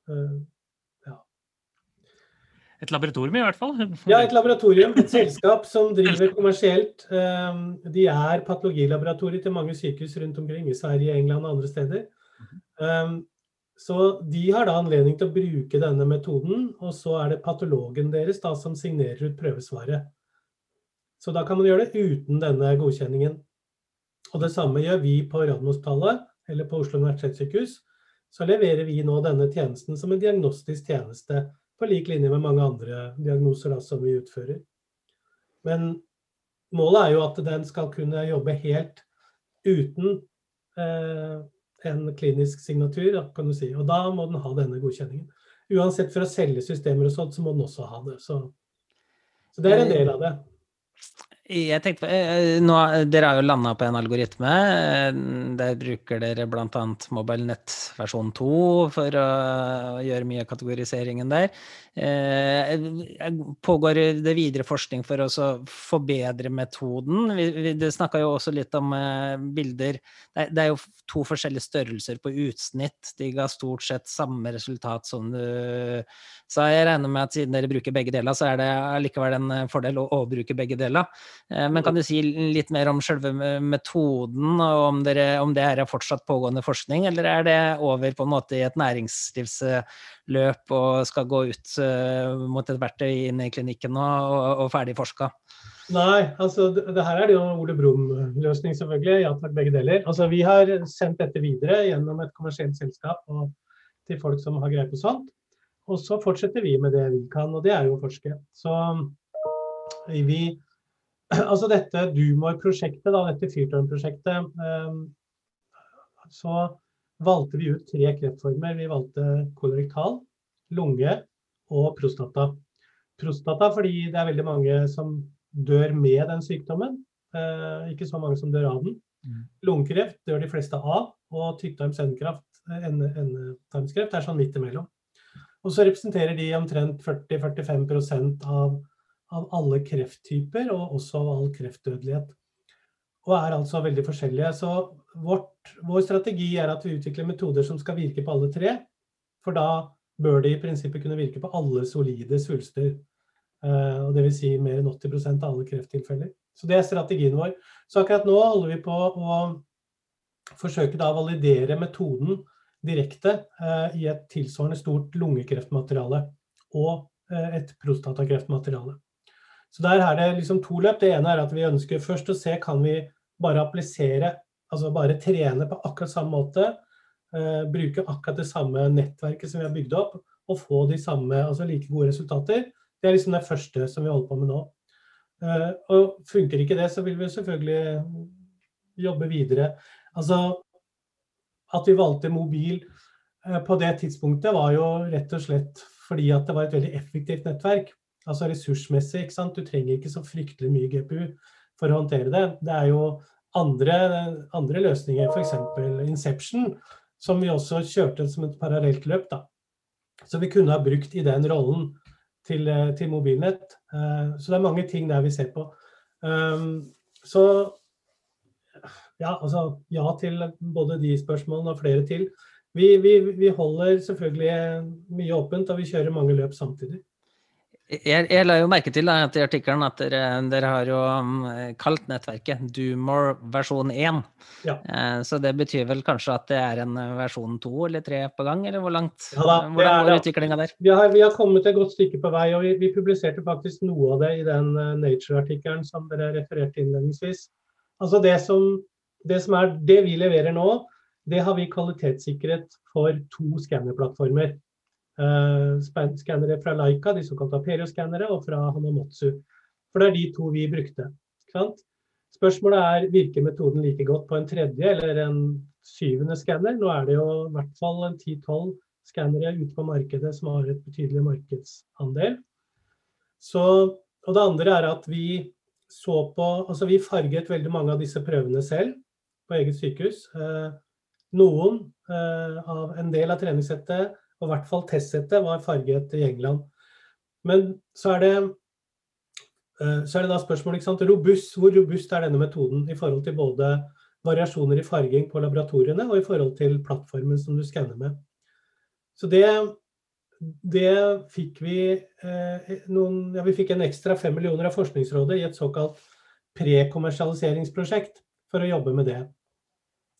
Et laboratorium i hvert fall? Ja, et laboratorium. Et selskap som driver kommersielt. Ehm, de er patologilaboratorier til mange sykehus rundt omkring i Sverige, England og andre steder. Ehm, så de har da anledning til å bruke denne metoden, og så er det patologen deres da som signerer ut prøvesvaret. Så da kan man gjøre det uten denne godkjenningen. Og det samme gjør vi på Radiumhospitalet, eller på Oslo universitetssykehus. Så leverer vi nå denne tjenesten som en diagnostisk tjeneste på lik linje med mange andre diagnoser da, som vi utfører. Men målet er jo at den skal kunne jobbe helt uten eh, en klinisk signatur, kan du si. Og da må den ha denne godkjenningen. Uansett for å selge systemer og sånt, så må den også ha det. Så, så det er en del av det. Jeg tenkte, eh, nå, Dere har jo landa på en algoritme. Der bruker dere bl.a. MobileNet versjon 2 for å gjøre mye av kategoriseringen der. Eh, pågår det videre forskning for å forbedre metoden? Det snakka jo også litt om eh, bilder. Det er jo to forskjellige størrelser på utsnitt. De ga stort sett samme resultat som du sa. Jeg regner med at siden dere bruker begge deler, så er det likevel en fordel å, å bruke begge deler. Eh, men kan du si litt mer om selve metoden, og om, dere, om det er fortsatt pågående forskning, eller er det over på en måte i et næringslivsløp og skal gå ut eh, mot et verktøy inn i klinikken og, og ferdig forska? Nei, altså det, det her er det jo Ole Brumm-løsning, selvfølgelig. Ja takk, begge deler. Altså Vi har sendt dette videre gjennom et kommersielt selskap og til folk som har greie på sånt. Og så fortsetter vi med det vi kan, og det er jo å forske. Så vi Altså dette Dumor-prosjektet, dette fyrtårnprosjektet, så valgte vi ut tre kreftformer. Vi valgte kolorektal, lunge og prostata. Prostata fordi det er veldig mange som dør med den sykdommen. Eh, ikke så mange som dør av den. Mm. Lungekreft dør de fleste av, og tykktarms-endetarmskreft er sånn midt imellom. Og så representerer de omtrent 40-45% av, av alle krefttyper, og også av all kreftdødelighet. Og er altså veldig forskjellige. Så vårt, vår strategi er at vi utvikler metoder som skal virke på alle tre. For da bør de i prinsippet kunne virke på alle solide svulster. Uh, og Dvs. Si mer enn 80% av alle krefttilfeller. Så det er strategien vår. Så akkurat nå holder vi på å forsøke da å validere metoden direkte eh, i et tilsvarende stort lungekreftmateriale og eh, et prostatakreftmateriale. Så der er det liksom to løp. Det ene er at vi ønsker først å se kan vi bare applisere, altså bare trene på akkurat samme måte. Uh, bruke akkurat det samme nettverket som vi har bygd opp, og få de samme, altså like gode resultater. Det er liksom det første som vi holder på med nå. Uh, og funker ikke det, så vil vi selvfølgelig jobbe videre. Altså, at vi valgte mobil eh, på det tidspunktet, var jo rett og slett fordi at det var et veldig effektivt nettverk. Altså ressursmessig. ikke sant? Du trenger ikke så fryktelig mye GPU for å håndtere det. Det er jo andre, andre løsninger, f.eks. Inception, som vi også kjørte som et parallelt løp. da. Så vi kunne ha brukt i den rollen til, til mobilnett. Eh, så det er mange ting der vi ser på. Så ja, altså, ja til både de spørsmålene og flere til. Vi, vi, vi, holder selvfølgelig mye åpent, og vi kjører mange løp samtidig. Jeg, jeg la jo merke til at i artikkelen at dere, dere, har jo um, kalt nettverket Doomore versjon 1. Ja. Eh, så det betyr vel kanskje at det er en versjon 2 eller 3 på gang, eller hvor langt? Ja, da, hvordan går utviklinga der? Vi har, vi har, kommet et godt stykke på vei, og vi, vi publiserte faktisk noe av det i den Nature-artikkelen som dere refererte innledningsvis. Altså det som det som er det vi leverer nå, det har vi kvalitetssikret for to skannerplattformer. Uh, skannere fra Leica, de såkalte Aperio-skannere, og fra Hanamatsu. For det er de to vi brukte. Spørsmålet er virker metoden like godt på en tredje eller en syvende skanner. Nå er det jo i hvert fall en 10-12 skannere ute på markedet som har et betydelig markedsandel. Så, og det andre er at vi så på Altså vi farget veldig mange av disse prøvene selv på eget sykehus. Eh, noen eh, av en del av treningssettet, og i hvert fall testsettet, var farget i England. Men så er det, eh, så er det da spørsmålet ikke sant? Robust, hvor robust er denne metoden i forhold til både variasjoner i farging på laboratoriene og i forhold til plattformen som du skanner med. Så det, det fikk vi eh, noen, ja, Vi fikk en ekstra fem millioner av Forskningsrådet i et såkalt prekommersialiseringsprosjekt for å jobbe med det.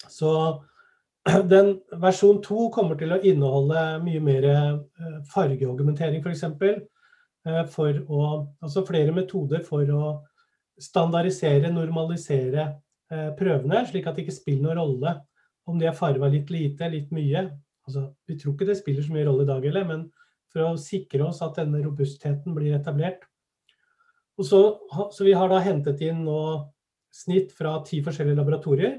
Så den versjon 2 kommer til å inneholde mye mer eh, fargeargumentering f.eks. For, eksempel, for å, altså flere metoder for å standardisere, normalisere eh, prøvene, slik at det ikke spiller noen rolle om de er farga litt lite, litt mye. Altså, vi tror ikke det spiller så mye rolle i dag heller, men for å sikre oss at denne robustheten blir etablert. Så, så vi har da hentet inn nå snitt fra ti forskjellige laboratorier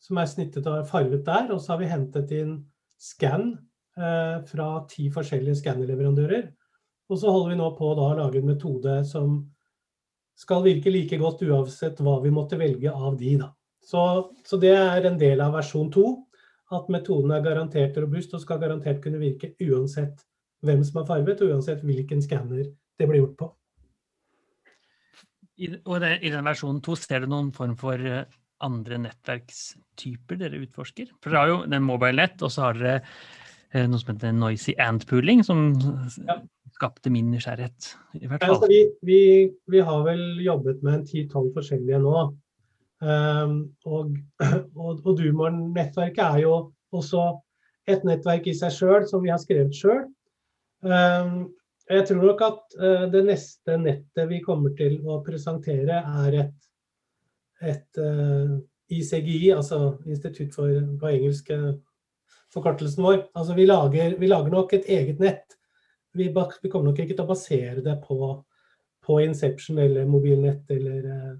som er snittet og farget der. Og så har vi hentet inn scan eh, fra ti forskjellige skannerleverandører. Og så holder vi nå på å lage en metode som skal virke like godt uansett hva vi måtte velge av de. Da. Så, så det er en del av versjon to. At metoden er garantert robust og skal garantert kunne virke uansett hvem som er farget, og uansett hvilken skanner det blir gjort på. I, og det, I den versjonen to ser du noen form for eh, andre nettverkstyper dere utforsker? For dere har jo den MobileNet, og så har dere eh, noe som heter Noisy Ant-pooling, som ja. skapte min nysgjerrighet. i hvert fall. Ja, vi, vi, vi, har vel jobbet med en ti-tolv forskjellige nå. Um, og og, og Dumor-nettverket er jo også et nettverk i seg sjøl, som vi har skrevet sjøl. Um, Jeg tror nok at uh, det neste nettet vi kommer til å presentere, er et, et ICGI, altså Institutt for på engelsk forkortelsen vår. Altså vi lager, vi lager nok et eget nett. Vi, vi, kommer nok ikke til å basere det på, på Inception eller mobilnett eller uh,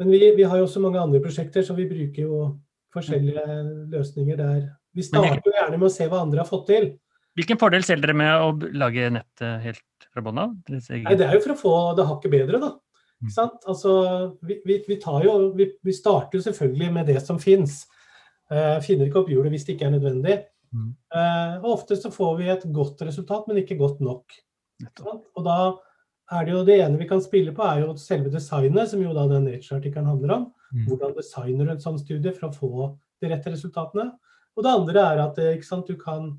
Men vi, vi, har jo også mange andre prosjekter, så vi bruker jo forskjellige løsninger der. Vi starter jo gjerne med å se hva andre har fått til. Hvilken fordel ser dere med å lage nettet helt fra bånn av? Det er jo for å få det hakket bedre, da. Mm. Altså, vi, vi, vi, jo, vi, starter jo selvfølgelig med det som fins. Uh, finner ikke opp hjulet hvis det ikke er nødvendig. Uh, og ofte så får vi et godt resultat, men ikke godt nok. Og da er det jo det ene vi kan spille på, er jo selve designet, som jo da den Nature-artikkelen handler om. Mm. Hvordan designer du en sånn studie for å få de rette resultatene. Og det andre er at sant, du kan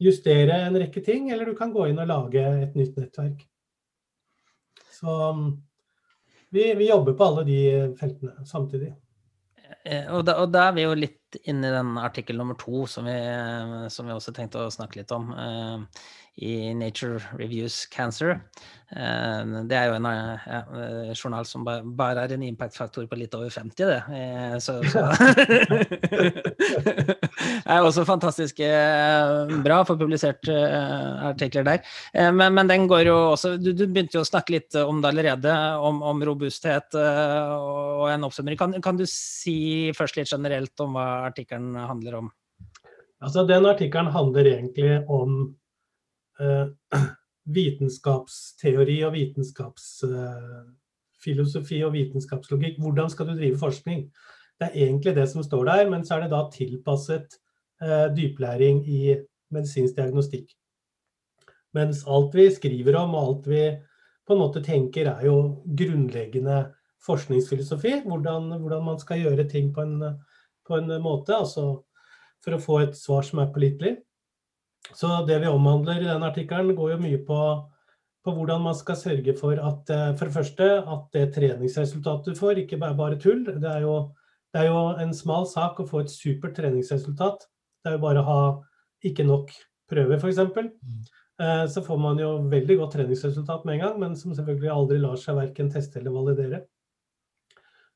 justere en rekke ting, eller du kan gå inn og lage et nytt nettverk. Så vi, vi jobber på alle de feltene samtidig. Eh, og da, og da, er vi jo litt inne i den artikkel nummer to som vi, som vi også tenkte å snakke litt om. I Nature Reviews Cancer. Eh, det er jo en ja, eh, journal som bare er en impact-faktor på litt over 50, det. Eh, så, så. det er også fantastisk bra for publisert artikler der. Men, men, den går jo også du, du, begynte jo å snakke litt om det allerede, om, om robusthet og en oppsummering. Kan, kan du si først litt generelt om hva artikkelen handler om? Altså, Den artikkelen handler egentlig om Eh, vitenskapsteori og vitenskapsfilosofi og vitenskapslogikk. Hvordan skal du drive forskning? Det er egentlig det som står der, men så er det da tilpasset eh, dyplæring i medisinsk diagnostikk. Mens alt vi skriver om og alt vi på en måte tenker er jo grunnleggende forskningsfilosofi. Hvordan, hvordan man skal gjøre ting på en, på en måte, altså for å få et svar som er pålitelig. Så det vi omhandler i den artikkelen, går jo mye på, på, hvordan man skal sørge for at eh, for det første at det treningsresultatet du får, ikke er bare tull. Det er, jo, det er jo en smal sak å få et supert treningsresultat. Det er jo bare å ha ikke nok prøver, f.eks. Mm. Eh, så får man jo veldig godt treningsresultat med en gang, men som selvfølgelig aldri lar seg verken teste eller validere.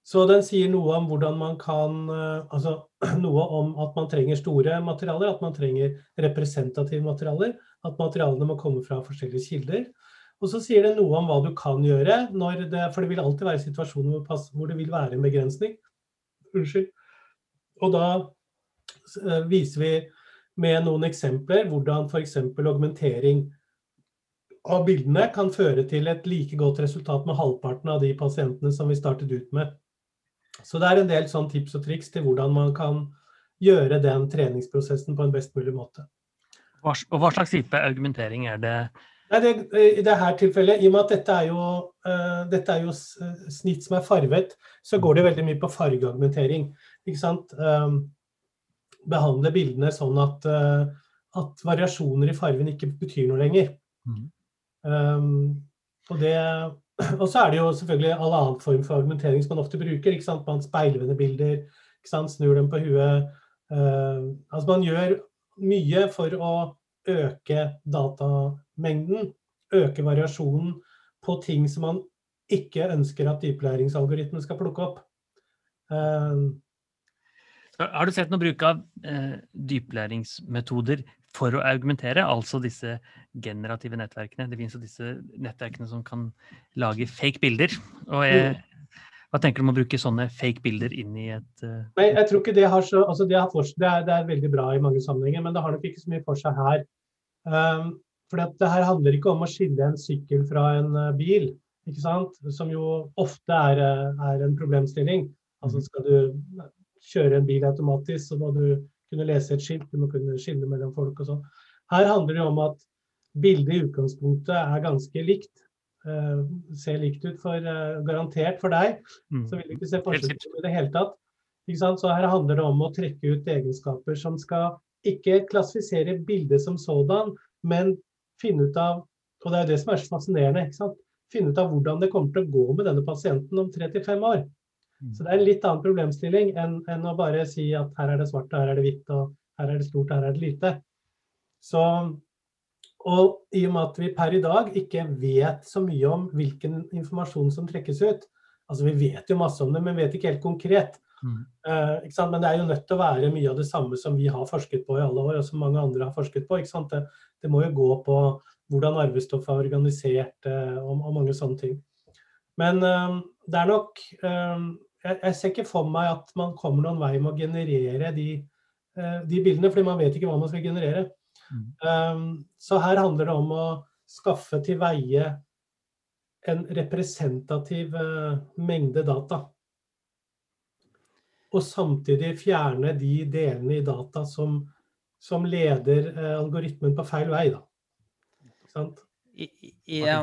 Så den sier noe om hvordan man kan eh, Altså noe om at man trenger store materialer, at man trenger representative materialer. At materialene må komme fra forskjellige kilder. Og så sier det noe om hva du kan gjøre, det, for det vil alltid være situasjoner hvor, det vil være en begrensning. Unnskyld. Og da eh, viser vi med noen eksempler hvordan f.eks. augmentering av bildene kan føre til et like godt resultat med halvparten av de pasientene som vi startet ut med. Så det er en del sånn tips og triks til hvordan man kan gjøre den treningsprosessen på en best mulig måte. Hva, og hva slags type argumentering er det? Nei, det, I dette tilfellet, i og med at dette er, jo, uh, dette er jo snitt som er farvet, så går det veldig mye på fargeargumentering. Ikke sant? Um, behandle bildene sånn at, uh, at, variasjoner i fargen ikke betyr noe lenger. Mm. Um, og det Og så er det jo selvfølgelig all annen form for argumentering som man ofte bruker. ikke sant? Man speilvender bilder, ikke sant? snur dem på huet. Uh, altså man gjør mye for å øke datamengden, øke variasjonen på ting som man ikke ønsker at dyplæringsalgoritmen skal plukke opp. Uh, har du sett noe bruk av eh, dyplæringsmetoder for å argumentere, altså disse generative nettverkene. Det finnes jo disse nettverkene som kan lage fake bilder. Og jeg, hva tenker du om å bruke sånne fake bilder inn i et uh... Nei, jeg tror ikke det har så altså det, har for, det, er, det, er, veldig bra i mange sammenhenger, men det har nok ikke så mye for seg her. Um, for det her handler ikke om å skille en sykkel fra en uh, bil, ikke sant? som jo ofte er, uh, er en problemstilling. Altså mm. skal du kjøre en bil automatisk, så må du kunne lese et skilt, du må kunne skille mellom folk og sånn. Her handler det om at bildet i utgangspunktet er ganske likt. Uh, ser likt ut for uh, garantert for deg, mm. så vil du ikke se forskjell i det hele tatt. Så her handler det om å trekke ut egenskaper som skal ikke klassifisere bildet som sådan, men finne ut av Og det er det som er så fascinerende. Finne ut av hvordan det kommer til å gå med denne pasienten om tre til fem år. Så det er en litt annen problemstilling enn, enn, å bare si at her er det svart, og her er det hvitt, og her er det stort, her er det lite. Så, Og i og med at vi per i dag ikke vet så mye om hvilken informasjon som trekkes ut Altså vi vet jo masse om det, men vet ikke helt konkret. Mm. Uh, men det er jo nødt til å være mye av det samme som vi har forsket på i alle år, og som mange andre har forsket på. Det, det, må jo gå på hvordan arvestoff er organisert, uh, og, og, mange sånne ting. Men uh, det er nok jeg, jeg, ser ikke for meg at man kommer noen vei med å generere de, de bildene, fordi man vet ikke hva man skal generere. Mm. Um, så her handler det om å skaffe til veie en representativ uh, mengde data. Og samtidig fjerne de delene i data som, som leder uh, algoritmen på feil vei. Da. Ja,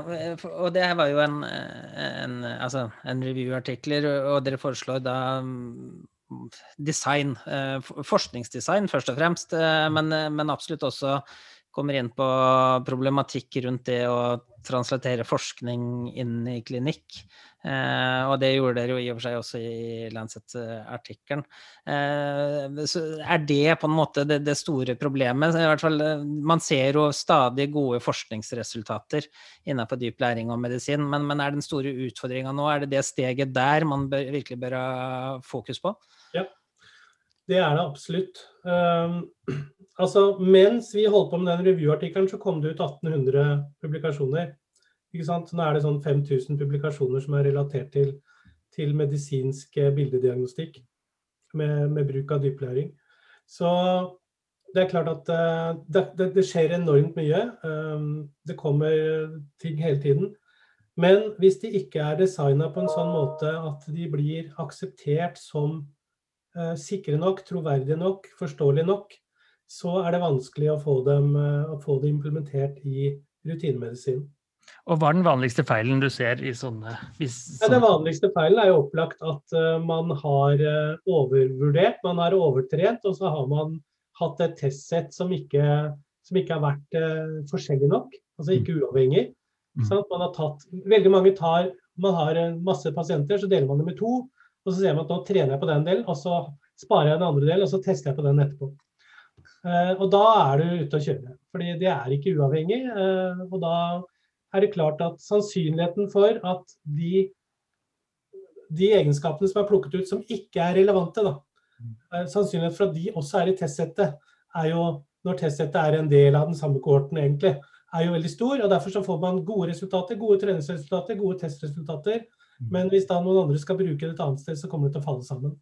og det var jo en, en, altså en review-artikler, og dere foreslår da mm, design, eh, forskningsdesign først og fremst, men, men absolutt også kommer inn på problematikk rundt det å translatere forskning inn i klinikk. Eh, og det gjorde dere jo i og for seg også i Lancet-artikkelen. Eh, er det på en måte det, det, store problemet? I hvert fall, eh, man ser jo stadig gode forskningsresultater innenfor dyp læring og medisin, men, men er den store utfordringa nå, er det det steget der man bør, virkelig bør ha fokus på? Ja, det er det absolutt. Um, altså, mens vi holdt på med den revyartikkelen, så kom det ut 1800 publikasjoner. Ikke sant? Nå er det sånn 5000 publikasjoner som er relatert til, til medisinsk eh, bildediagnostikk med, med, bruk av dyplæring. Så det er klart at uh, det, det, det, skjer enormt mye. Um, det kommer ting hele tiden. Men hvis de ikke er designa på en sånn måte at de blir akseptert som uh, sikre nok, troverdige nok, forståelige nok, så er det vanskelig å få, dem, uh, å få det implementert i rutinemedisin. Og Hva er den vanligste feilen du ser i sånne, hvis, sånne... Ja, Den vanligste feilen er jo opplagt at uh, man har uh, overvurdert, man har overtrent, og så har man hatt et testsett som ikke, som ikke har vært uh, forskjellig nok, altså ikke mm. uavhengig. Mm. Man har tatt, veldig mange tar, man har masse pasienter, så deler man det med to, og så ser man at nå trener jeg på den delen, og så sparer jeg den andre delen, og så tester jeg på den etterpå. Og da er du ute å kjøre, fordi det er ikke uavhengig. og da er det klart at sannsynligheten for at de, de egenskapene som er plukket ut som ikke er relevante, da, mm. eh, sannsynligheten for at de også er i testsettet, er jo når testsettet er en del av den samme kohorten, egentlig, er jo veldig stor. og Derfor så får man gode resultater, gode treningsresultater, gode testresultater. Mm. Men hvis da noen andre skal bruke det et annet sted, så kommer det til å falle sammen.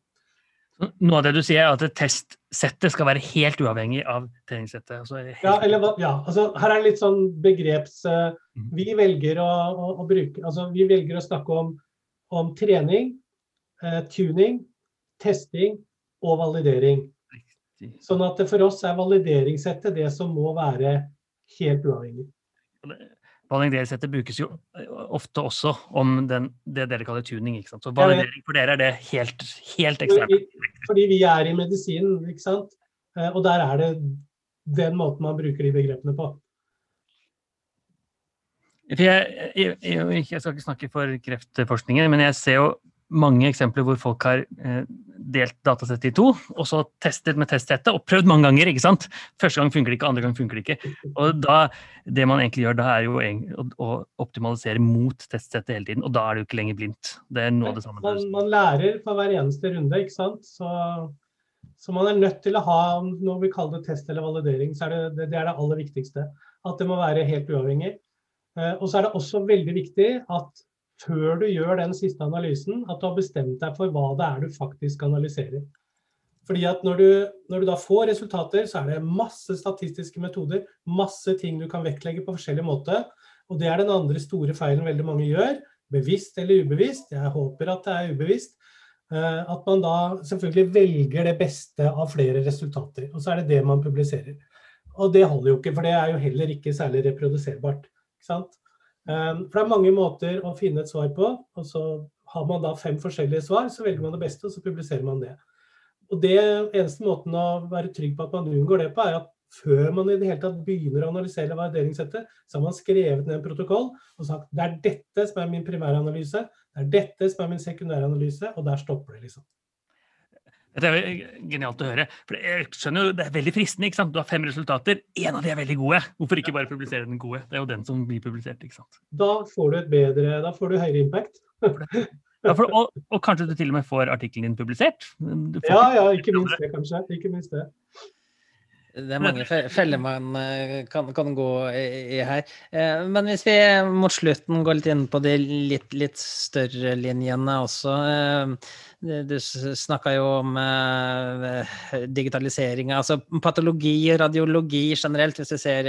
Noe av det du sier, er at testsettet skal være helt uavhengig av treningssettet. Altså helt... Ja, eller, ja, altså her er det litt sånn begreps... Uh, vi, velger å, å, å, bruke, altså, vi velger å snakke om, om trening, uh, tuning, testing og validering. Sånn at for oss er valideringssettet det som må være helt uavhengig. Valideringssettet brukes jo eh, ofte også om den, det dere kaller tuning. ikke sant? Så validering for dere er det helt, helt ekstremt. Fordi vi er i medisinen, ikke sant. Eh, og der er det den måten man bruker de begrepene på. Jeg, jeg, jeg, jeg, skal ikke snakke for kreftforskningen, men jeg ser jo mange eksempler hvor folk har eh, delt datasettet i to, og så testet med testsettet og prøvd mange ganger. ikke sant? Første gang funker det ikke, andre gang funker det ikke. Og da, Det man egentlig gjør da, er jo å, optimalisere mot testsettet hele tiden, og da er det jo ikke lenger blindt. Det er noe av det samme. Man, man lærer på hver eneste runde, ikke sant. Så, så, man er nødt til å ha noe vi kaller det test eller validering. så er det, det, det er det aller viktigste. At det må være helt uavhengig. Eh, og så er det også veldig viktig at før du gjør den siste analysen, at du har bestemt deg for hva det er du faktisk analyserer. Fordi at når du, når du, da får resultater, så er det masse statistiske metoder, masse ting du kan vektlegge på forskjellig måte. Og det er den andre store feilen veldig mange gjør, bevisst eller ubevisst. Jeg håper at det er ubevisst. Eh, at man da selvfølgelig velger det beste av flere resultater. Og så er det det man publiserer. Og det holder jo ikke, for det er jo heller ikke særlig reproduserbart. Ikke sant? Ehm, for det er mange måter å finne et svar på. og så Har man da fem forskjellige svar, så velger man det beste, og så publiserer man det. Og det Eneste måten å være trygg på at man unngår det på, er at før man i det hele tatt begynner å analysere vurderingssettet, så har man skrevet ned en protokoll og sagt det er dette som er min primæranalyse, det er dette som er min sekundæranalyse, og der stopper det, liksom. Dette er genialt å høre. for jeg skjønner jo, Det er veldig fristende. ikke sant? Du har fem resultater, én av de er veldig gode. Hvorfor ikke bare publisere den gode? Det er jo den som blir publisert. ikke sant? Da får du et bedre, da får du høyere impact. Ja, for, og, og, kanskje du til og med får artikkelen din publisert? Ja, ja, ikke minst det, kanskje. Ikke minst det. Det er mange feller man eh, kan, kan gå i, her. Eh, men hvis vi mot slutten går litt inn på de litt, litt større linjene også. Eh, du snakka jo om uh, digitalisering, altså patologi og radiologi generelt, hvis vi ser,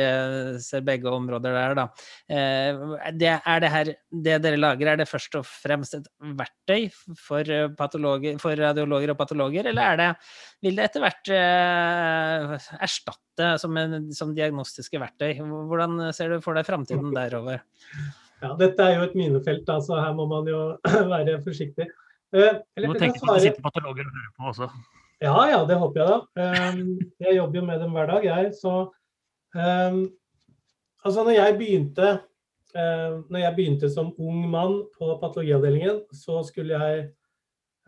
ser begge områder der, da. Uh, det, er det her det dere lager, er det først og fremst et verktøy for, for radiologer og patologer, eller er det, vil det etter hvert erstatte som, en, som diagnostiske verktøy? Hvordan ser du for deg framtiden derover? Ja, dette er jo et minefelt, altså her må man jo være forsiktig. Uh, du må tenke på at det sitter patologer og hører på også. Ja, ja, det håper jeg da. Um, jeg jobber jo med dem hver dag, jeg. Så um, altså når jeg begynte uh, når jeg begynte som ung mann på patologiavdelingen, så skulle jeg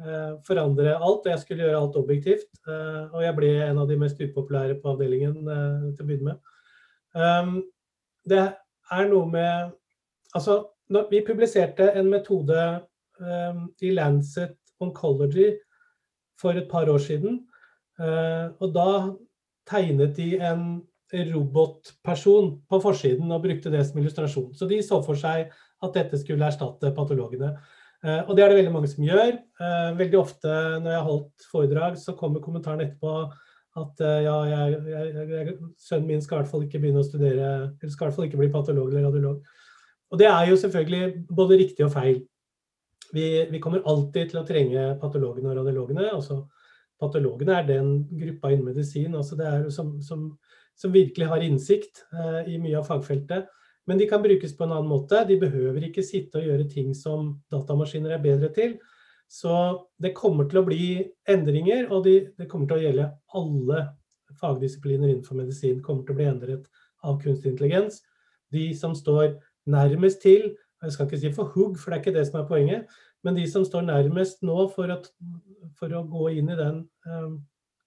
uh, forandre alt, og jeg skulle gjøre alt objektivt. Uh, og jeg ble en av de mest upopulære på avdelingen til å begynne med. Det er noe med Altså, vi publiserte en metode i Lancet Oncology for et par år siden. Uh, og da tegnet de en robotperson på forsiden og brukte det som illustrasjon. Så de så for seg at dette skulle erstatte patologene. Uh, og det er det veldig mange som gjør. Uh, veldig ofte når jeg har holdt foredrag, så kommer kommentaren etterpå at ja, jeg, jeg, jeg, sønnen min skal i hvert fall ikke begynne å studere, eller skal i hvert fall ikke bli patolog eller radiolog. Og det er jo selvfølgelig både riktig og feil. Vi, vi, kommer alltid til å trenge patologene og radiologene. altså Patologene er den gruppa innen medisin altså det er som, som, som virkelig har innsikt eh, i mye av fagfeltet. Men de kan brukes på en annen måte. De behøver ikke sitte og gjøre ting som datamaskiner er bedre til. Så det kommer til å bli endringer, og de, det kommer til å gjelde alle fagdisipliner innenfor medisin. kommer til å bli endret av kunstig intelligens. De som står nærmest til jeg skal ikke si for hugg, for det er ikke det som er poenget. Men de som står nærmest nå for, at, for å gå inn i den eh,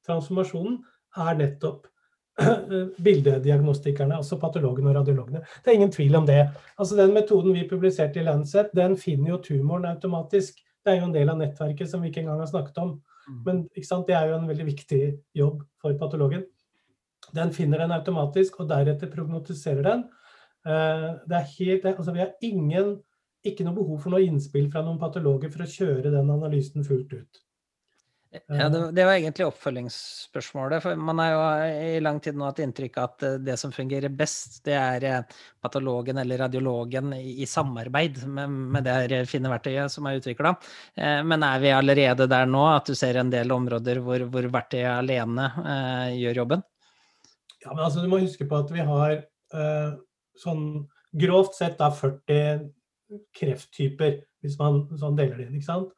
transformasjonen, er nettopp bildediagnostikerne, altså patologene og radiologene. Det er ingen tvil om det. Altså Den metoden vi publiserte i Lancet, den finner jo tumoren automatisk. Det er jo en del av nettverket som vi ikke engang har snakket om. Mm. Men det er jo en veldig viktig jobb for patologen. Den finner den automatisk, og deretter prognotiserer den. Eh, det er helt, altså vi har ingen, ikke noe behov for noe innspill fra noen patologer for å kjøre den analysen fullt ut. Ja, det, det, var egentlig oppfølgingsspørsmålet. for Man har jo i lang tid nå hatt inntrykk av at eh, det som fungerer best, det er eh, patologen eller radiologen i, i samarbeid med, med, det her fine verktøyet som er utvikla. Men er vi allerede der nå at du ser en del områder hvor, hvor verktøyet alene eh, gjør jobben? Ja, men altså Du må huske på at vi har eh, sånn grovt sett da 40 krefttyper, hvis man sånn deler det inn. ikke sant?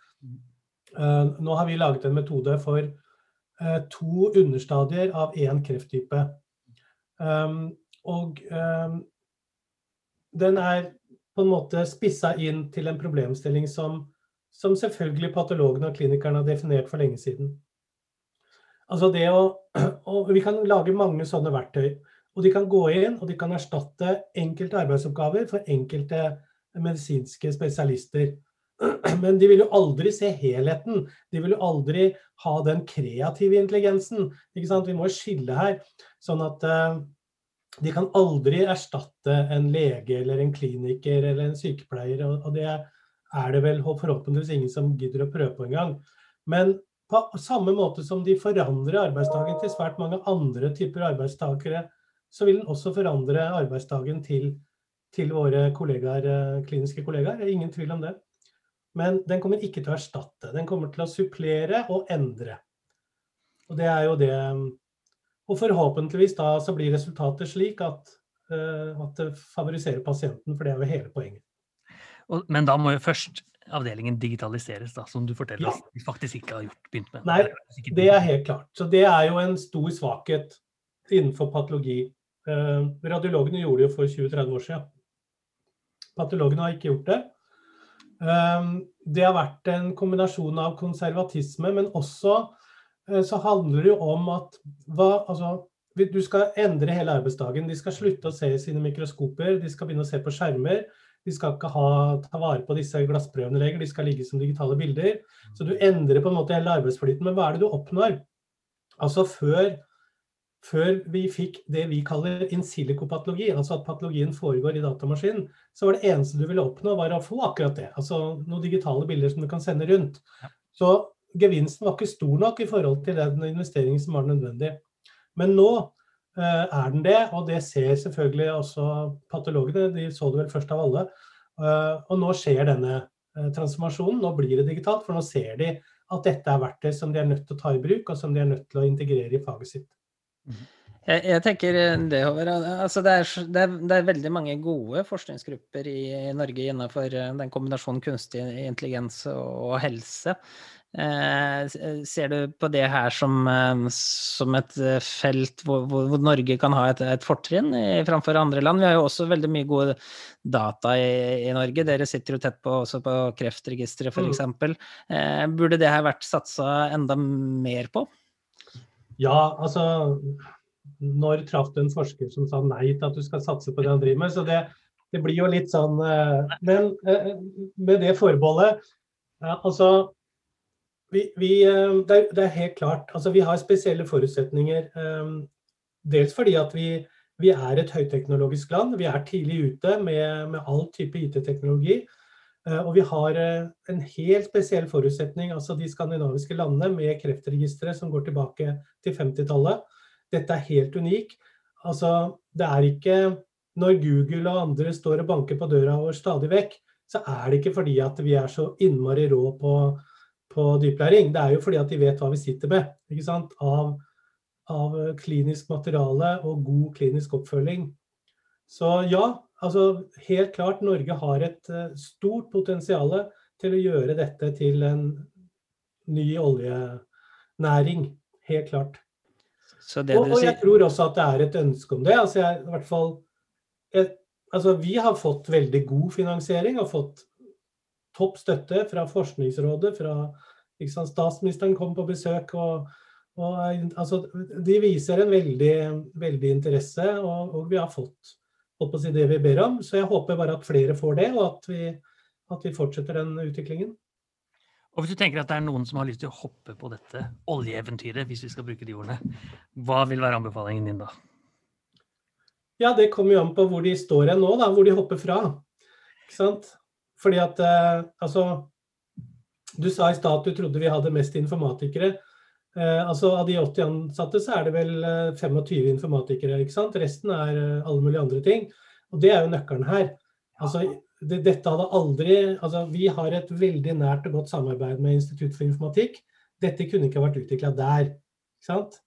Uh, nå har vi laget en metode for uh, to understadier av én krefttype. Um, og um, den er på en måte spissa inn til en problemstilling som, som selvfølgelig patologene og klinikerne har definert for lenge siden. Altså det å, og Vi kan lage mange sånne verktøy. Og de kan gå inn og de kan erstatte enkelte arbeidsoppgaver for enkelte medisinske spesialister. Men de vil jo aldri se helheten. De vil jo aldri ha den kreative intelligensen. Vi må skille her. Sånn at uh, de kan aldri erstatte en lege eller en kliniker eller en sykepleier. Og det er det vel forhåpentligvis ingen som gidder å prøve på engang. Men på samme måte som de forandrer arbeidsdagen til svært mange andre typer arbeidstakere så vil den også forandre arbeidsdagen til, til våre kollegaer, eh, kliniske kollegaer. Det er ingen tvil om det. Men den kommer ikke til å erstatte. Den kommer til å supplere og endre. Og det er jo det Og forhåpentligvis da så blir resultatet slik at, uh, at det favoriserer pasienten, for det er jo hele poenget. Men da må jo først avdelingen digitaliseres, da, som du forteller ja. vi faktisk ikke har gjort, begynt med. Nei, det er helt klart. Så det er jo en stor svakhet innenfor patologi. Eh, radiologene gjorde det jo for 20-30 år siden. Patologene har ikke gjort det. Eh, det har vært en kombinasjon av konservatisme, men også eh, så handler det jo om at hva, altså, du skal endre hele arbeidsdagen. De skal slutte å se i sine mikroskoper, de skal begynne å se på skjermer. De skal ikke ha, ta vare på disse glassprøvene lenger, de skal ligge som digitale bilder. Så du endrer på en måte hele arbeidsflyten. Men hva er det du oppnår? Altså før, før vi fikk det vi kaller in silico-patologi, altså at patologien foregår i datamaskinen, så var det eneste du ville oppnå, var å få akkurat det. Altså noen digitale bilder som du kan sende rundt. Så gevinsten var ikke stor nok i forhold til den investeringen som var nødvendig. Men nå uh, er den det, og det ser selvfølgelig også patologene. De så det vel først av alle. Uh, og nå skjer denne uh, transformasjonen. Nå blir det digitalt, for nå ser de at dette er verktøy som de er nødt til å ta i bruk, og som de er nødt til å integrere i faget sitt. Jeg, jeg tenker det, Håvard. Altså det, det, det, er, veldig mange gode forskningsgrupper i, i Norge innenfor den kombinasjonen kunstig intelligens og, helse. Eh, ser du på det her som, eh, som et eh, felt hvor, hvor, Norge kan ha et, et fortrinn framfor andre land? Vi har jo også veldig mye gode data i, i Norge. Dere sitter jo tett på, også på Kreftregisteret f.eks. Mm. Eh, burde det her vært satsa enda mer på? Ja, altså Når traff du en forsker som sa nei til at du skal satse på det han driver med? Så det, det blir jo litt sånn Men med det forbeholdet Altså vi, vi, eh, det, er, helt klart. Altså, vi har spesielle forutsetninger. Dels fordi at vi, vi, er et høyteknologisk land. Vi er tidlig ute med, med all type IT-teknologi. Uh, og vi har uh, en helt spesiell forutsetning, altså de skandinaviske landene med kreftregistre som går tilbake til 50-tallet. Dette er helt unik. Altså, det er ikke når Google og andre står og banker på døra vår stadig vekk, så er det ikke fordi at vi er så innmari rå på på dyplæring, det er jo fordi at de vet hva vi sitter med. ikke sant? Av, av klinisk materiale og god klinisk oppfølging. Så ja, altså helt klart Norge har et uh, stort potensial til å gjøre dette til en ny oljenæring. Helt klart. og, og, jeg tror også at det er et ønske om det. Altså, jeg, i hvert fall, jeg, altså vi har fått veldig god finansiering og fått topp støtte fra Forskningsrådet, fra liksom, Statsministeren kom på besøk. og, og altså, De viser en veldig, veldig interesse, og, og, vi har fått, fått si det vi ber om. Så jeg håper bare at flere får det, og at vi, at vi fortsetter den utviklingen. Og Hvis du tenker at det er noen som har lyst til å hoppe på dette oljeeventyret, hvis vi skal bruke de ordene, hva vil være anbefalingen din da? Ja, Det kommer jo an på hvor de står hen nå, da, hvor de hopper fra. Ikke sant? Fordi at eh, altså Du sa i stad at du trodde vi hadde mest informatikere. Eh, altså Av de 80 ansatte så er det vel 25 eh, informatikere. ikke sant? Resten er eh, alle mulige andre ting. Og det er jo nøkkelen her. Altså, det, dette hadde aldri, altså Vi har et veldig nært og godt samarbeid med Institutt for informatikk. Dette kunne ikke vært utvikla der. ikke sant?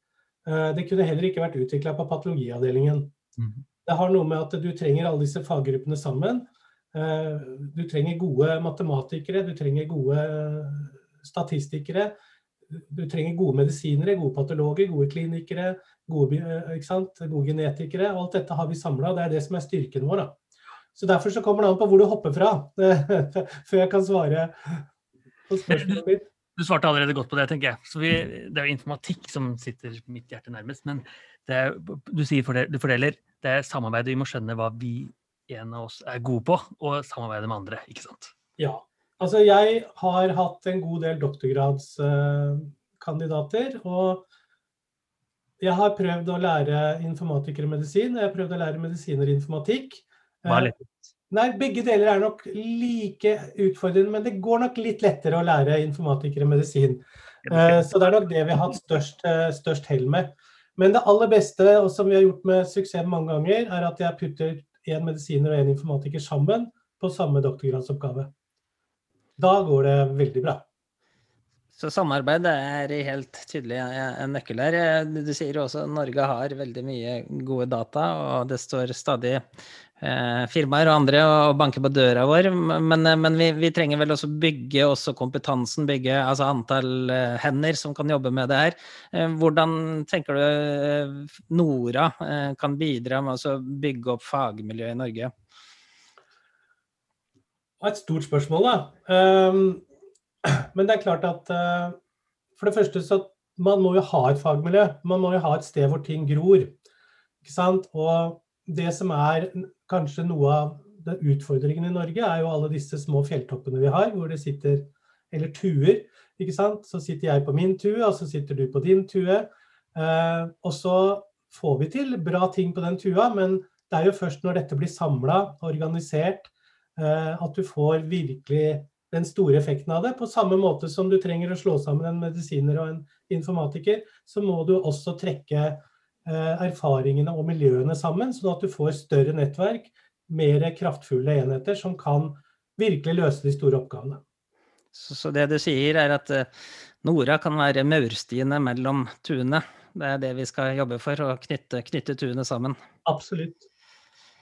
Eh, det kunne heller ikke vært utvikla på patologiavdelingen. Mm. Det har noe med at du trenger alle disse faggruppene sammen. Eh, du trenger gode matematikere, du trenger gode statistikere. Du trenger gode medisinere, gode patologer, gode klinikere, gode, eh, gode genetikere. Alt dette har vi samla, det er det som er styrken vår. Da. Så Derfor så kommer det an på hvor du hopper fra, før jeg kan svare på spørsmålet mitt. Du svarte allerede godt på det, tenker jeg. Vi, det er jo informatikk som sitter mitt hjerte nærmest. Men er, du sier du fordeler. Det er samarbeidet. Vi må skjønne hva vi en av oss er gode på, og samarbeide med andre. ikke sant? Ja. Altså, jeg har hatt en god del doktorgradskandidater. og jeg har prøvd å lære informatikere medisin, og jeg har prøvd å lære medisiner informatikk. Hva er lett? Nei, Begge deler er nok like utfordrende, men det går nok litt lettere å lære informatikere medisin. Eh, så det er nok det vi har hatt størst, eh, størst hell med. Men det aller beste, og som vi har gjort med suksess mange ganger, er at jeg putter én medisiner og én informatiker sammen på samme doktorgradsoppgave. Da går det veldig bra. Så samarbeid er helt tydelig en nøkkel her. Du sier jo også at Norge har veldig mye gode data, og det står stadig eh, firmaer og andre og banker på døra vår. Men, men vi, vi, trenger vel også bygge også kompetansen, bygge altså antall eh, hender som kan jobbe med det her. Eh, hvordan tenker du Nora kan bidra med å bygge opp fagmiljøet i Norge? Et stort spørsmål, da. Um, men det er klart at uh, for det første så man må jo ha et fagmiljø. Man må jo ha et sted hvor ting gror. Ikke sant? Og det som er kanskje noe av utfordringen i Norge, er jo alle disse små fjelltoppene vi har, hvor det sitter Eller tuer. ikke sant? Så sitter jeg på min tue, og så sitter du på din tue. Eh, og så får vi til bra ting på den tua, men det er jo først når dette blir samla, organisert, eh, at du får virkelig den store effekten av det. På samme måte som du trenger å slå sammen en medisiner og en informatiker, så må du også trekke eh, erfaringene og miljøene sammen, sånn at du får større nettverk, mer kraftfulle enheter som kan virkelig løse de store oppgavene. Så, så det du sier, er at uh, Nora kan være maurstiene mellom tuene? Det er det vi skal jobbe for, å knytte, knytte tuene sammen? Absolutt.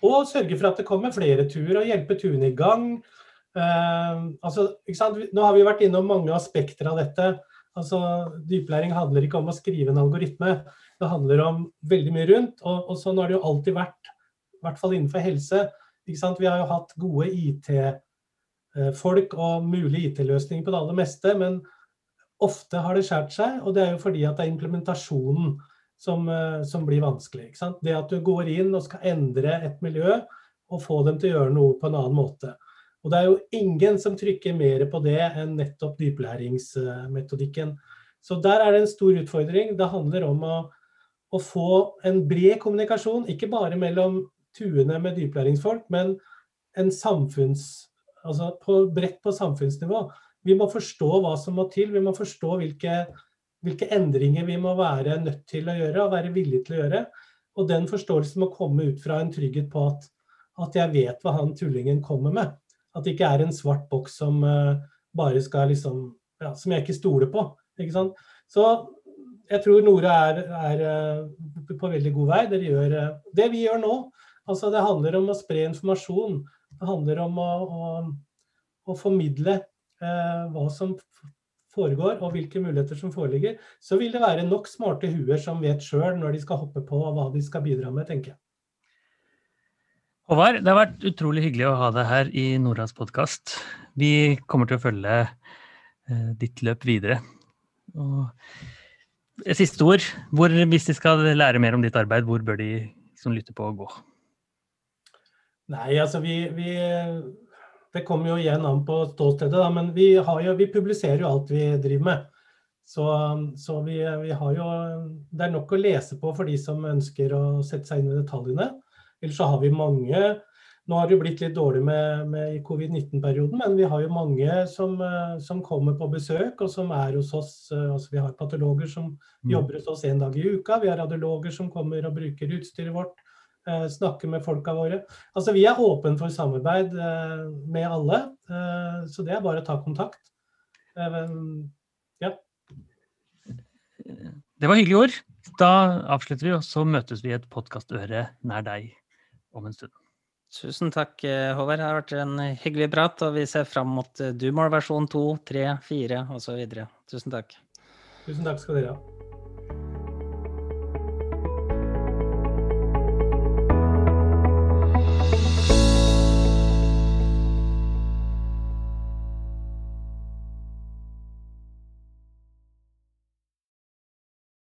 Og sørge for at det kommer flere turer, og hjelpe tuene i gang. Uh, altså, Nå har vi vært innom mange aspekter av dette. Altså, Dyplæring handler ikke om å skrive en algoritme, det handler om veldig mye rundt. Og, og sånn har det jo alltid vært, i hvert fall innenfor helse. Vi har jo hatt gode IT-folk og mulige IT-løsninger på det aller meste, men ofte har det skåret seg, og det er jo fordi at det er implementasjonen som, eh, som blir vanskelig. Det at du går inn og skal endre et miljø og få dem til å gjøre noe på en annen måte. Og det er jo ingen som trykker mer på det enn nettopp dyplæringsmetodikken. Så der er det en stor utfordring. Det handler om å, å få en bred kommunikasjon, ikke bare mellom tuene med dyplæringsfolk, men en samfunns... Altså på, bredt på samfunnsnivå. Vi må forstå hva som må til. Vi må forstå hvilke, hvilke endringer vi må være nødt til å gjøre og være villige til å gjøre. Og den forståelsen må komme ut fra en trygghet på at, at jeg vet hva han tullingen kommer med. At det ikke er en svart boks som uh, bare skal liksom ja, Som jeg ikke stoler på. Ikke sant? Så jeg tror Nora er, er uh, på veldig god vei. Dere gjør uh, det vi gjør nå. Altså Det handler om å spre informasjon. Det handler om å, å, å formidle hva som foregår og hvilke muligheter som foreligger. Så vil det være nok smarte huer som vet sjøl når de skal hoppe på og hva de skal bidra med, tenker jeg. Håvard, det har vært utrolig hyggelig å ha deg her i Noras podkast. Vi kommer til å følge eh, ditt løp videre. Og siste ord. Hvor, hvis de skal lære mer om ditt arbeid, hvor bør de som lytter på, gå? Nei, altså vi, vi Det kommer jo igjen an på ståstedet, da, men vi, jo, vi, publiserer jo alt vi driver med. Så, så vi, vi, har jo Det er nok å lese på for de som ønsker å sette seg inn i detaljene. Ellers så har vi mange Nå har det blitt litt dårlig med, med covid-19-perioden, men vi har jo mange som, som, kommer på besøk og som er hos oss. Altså Vi har patologer som mm. jobber hos oss en dag i uka. Vi har radiologer som kommer og bruker utstyret vårt. Eh, snakker med folka våre. Altså Vi er åpne for samarbeid eh, med alle, eh, så det er bare å ta kontakt. Ja. Det var hyggelige ord. Da avslutter vi, og så møtes vi i et podkastøre nær deg om en stund. Tusen takk, Håvard. Det har vært en hyggelig prat, og vi ser fram mot Dumor versjon 2, 3, 4 osv. Tusen takk. Tusen takk skal dere ha.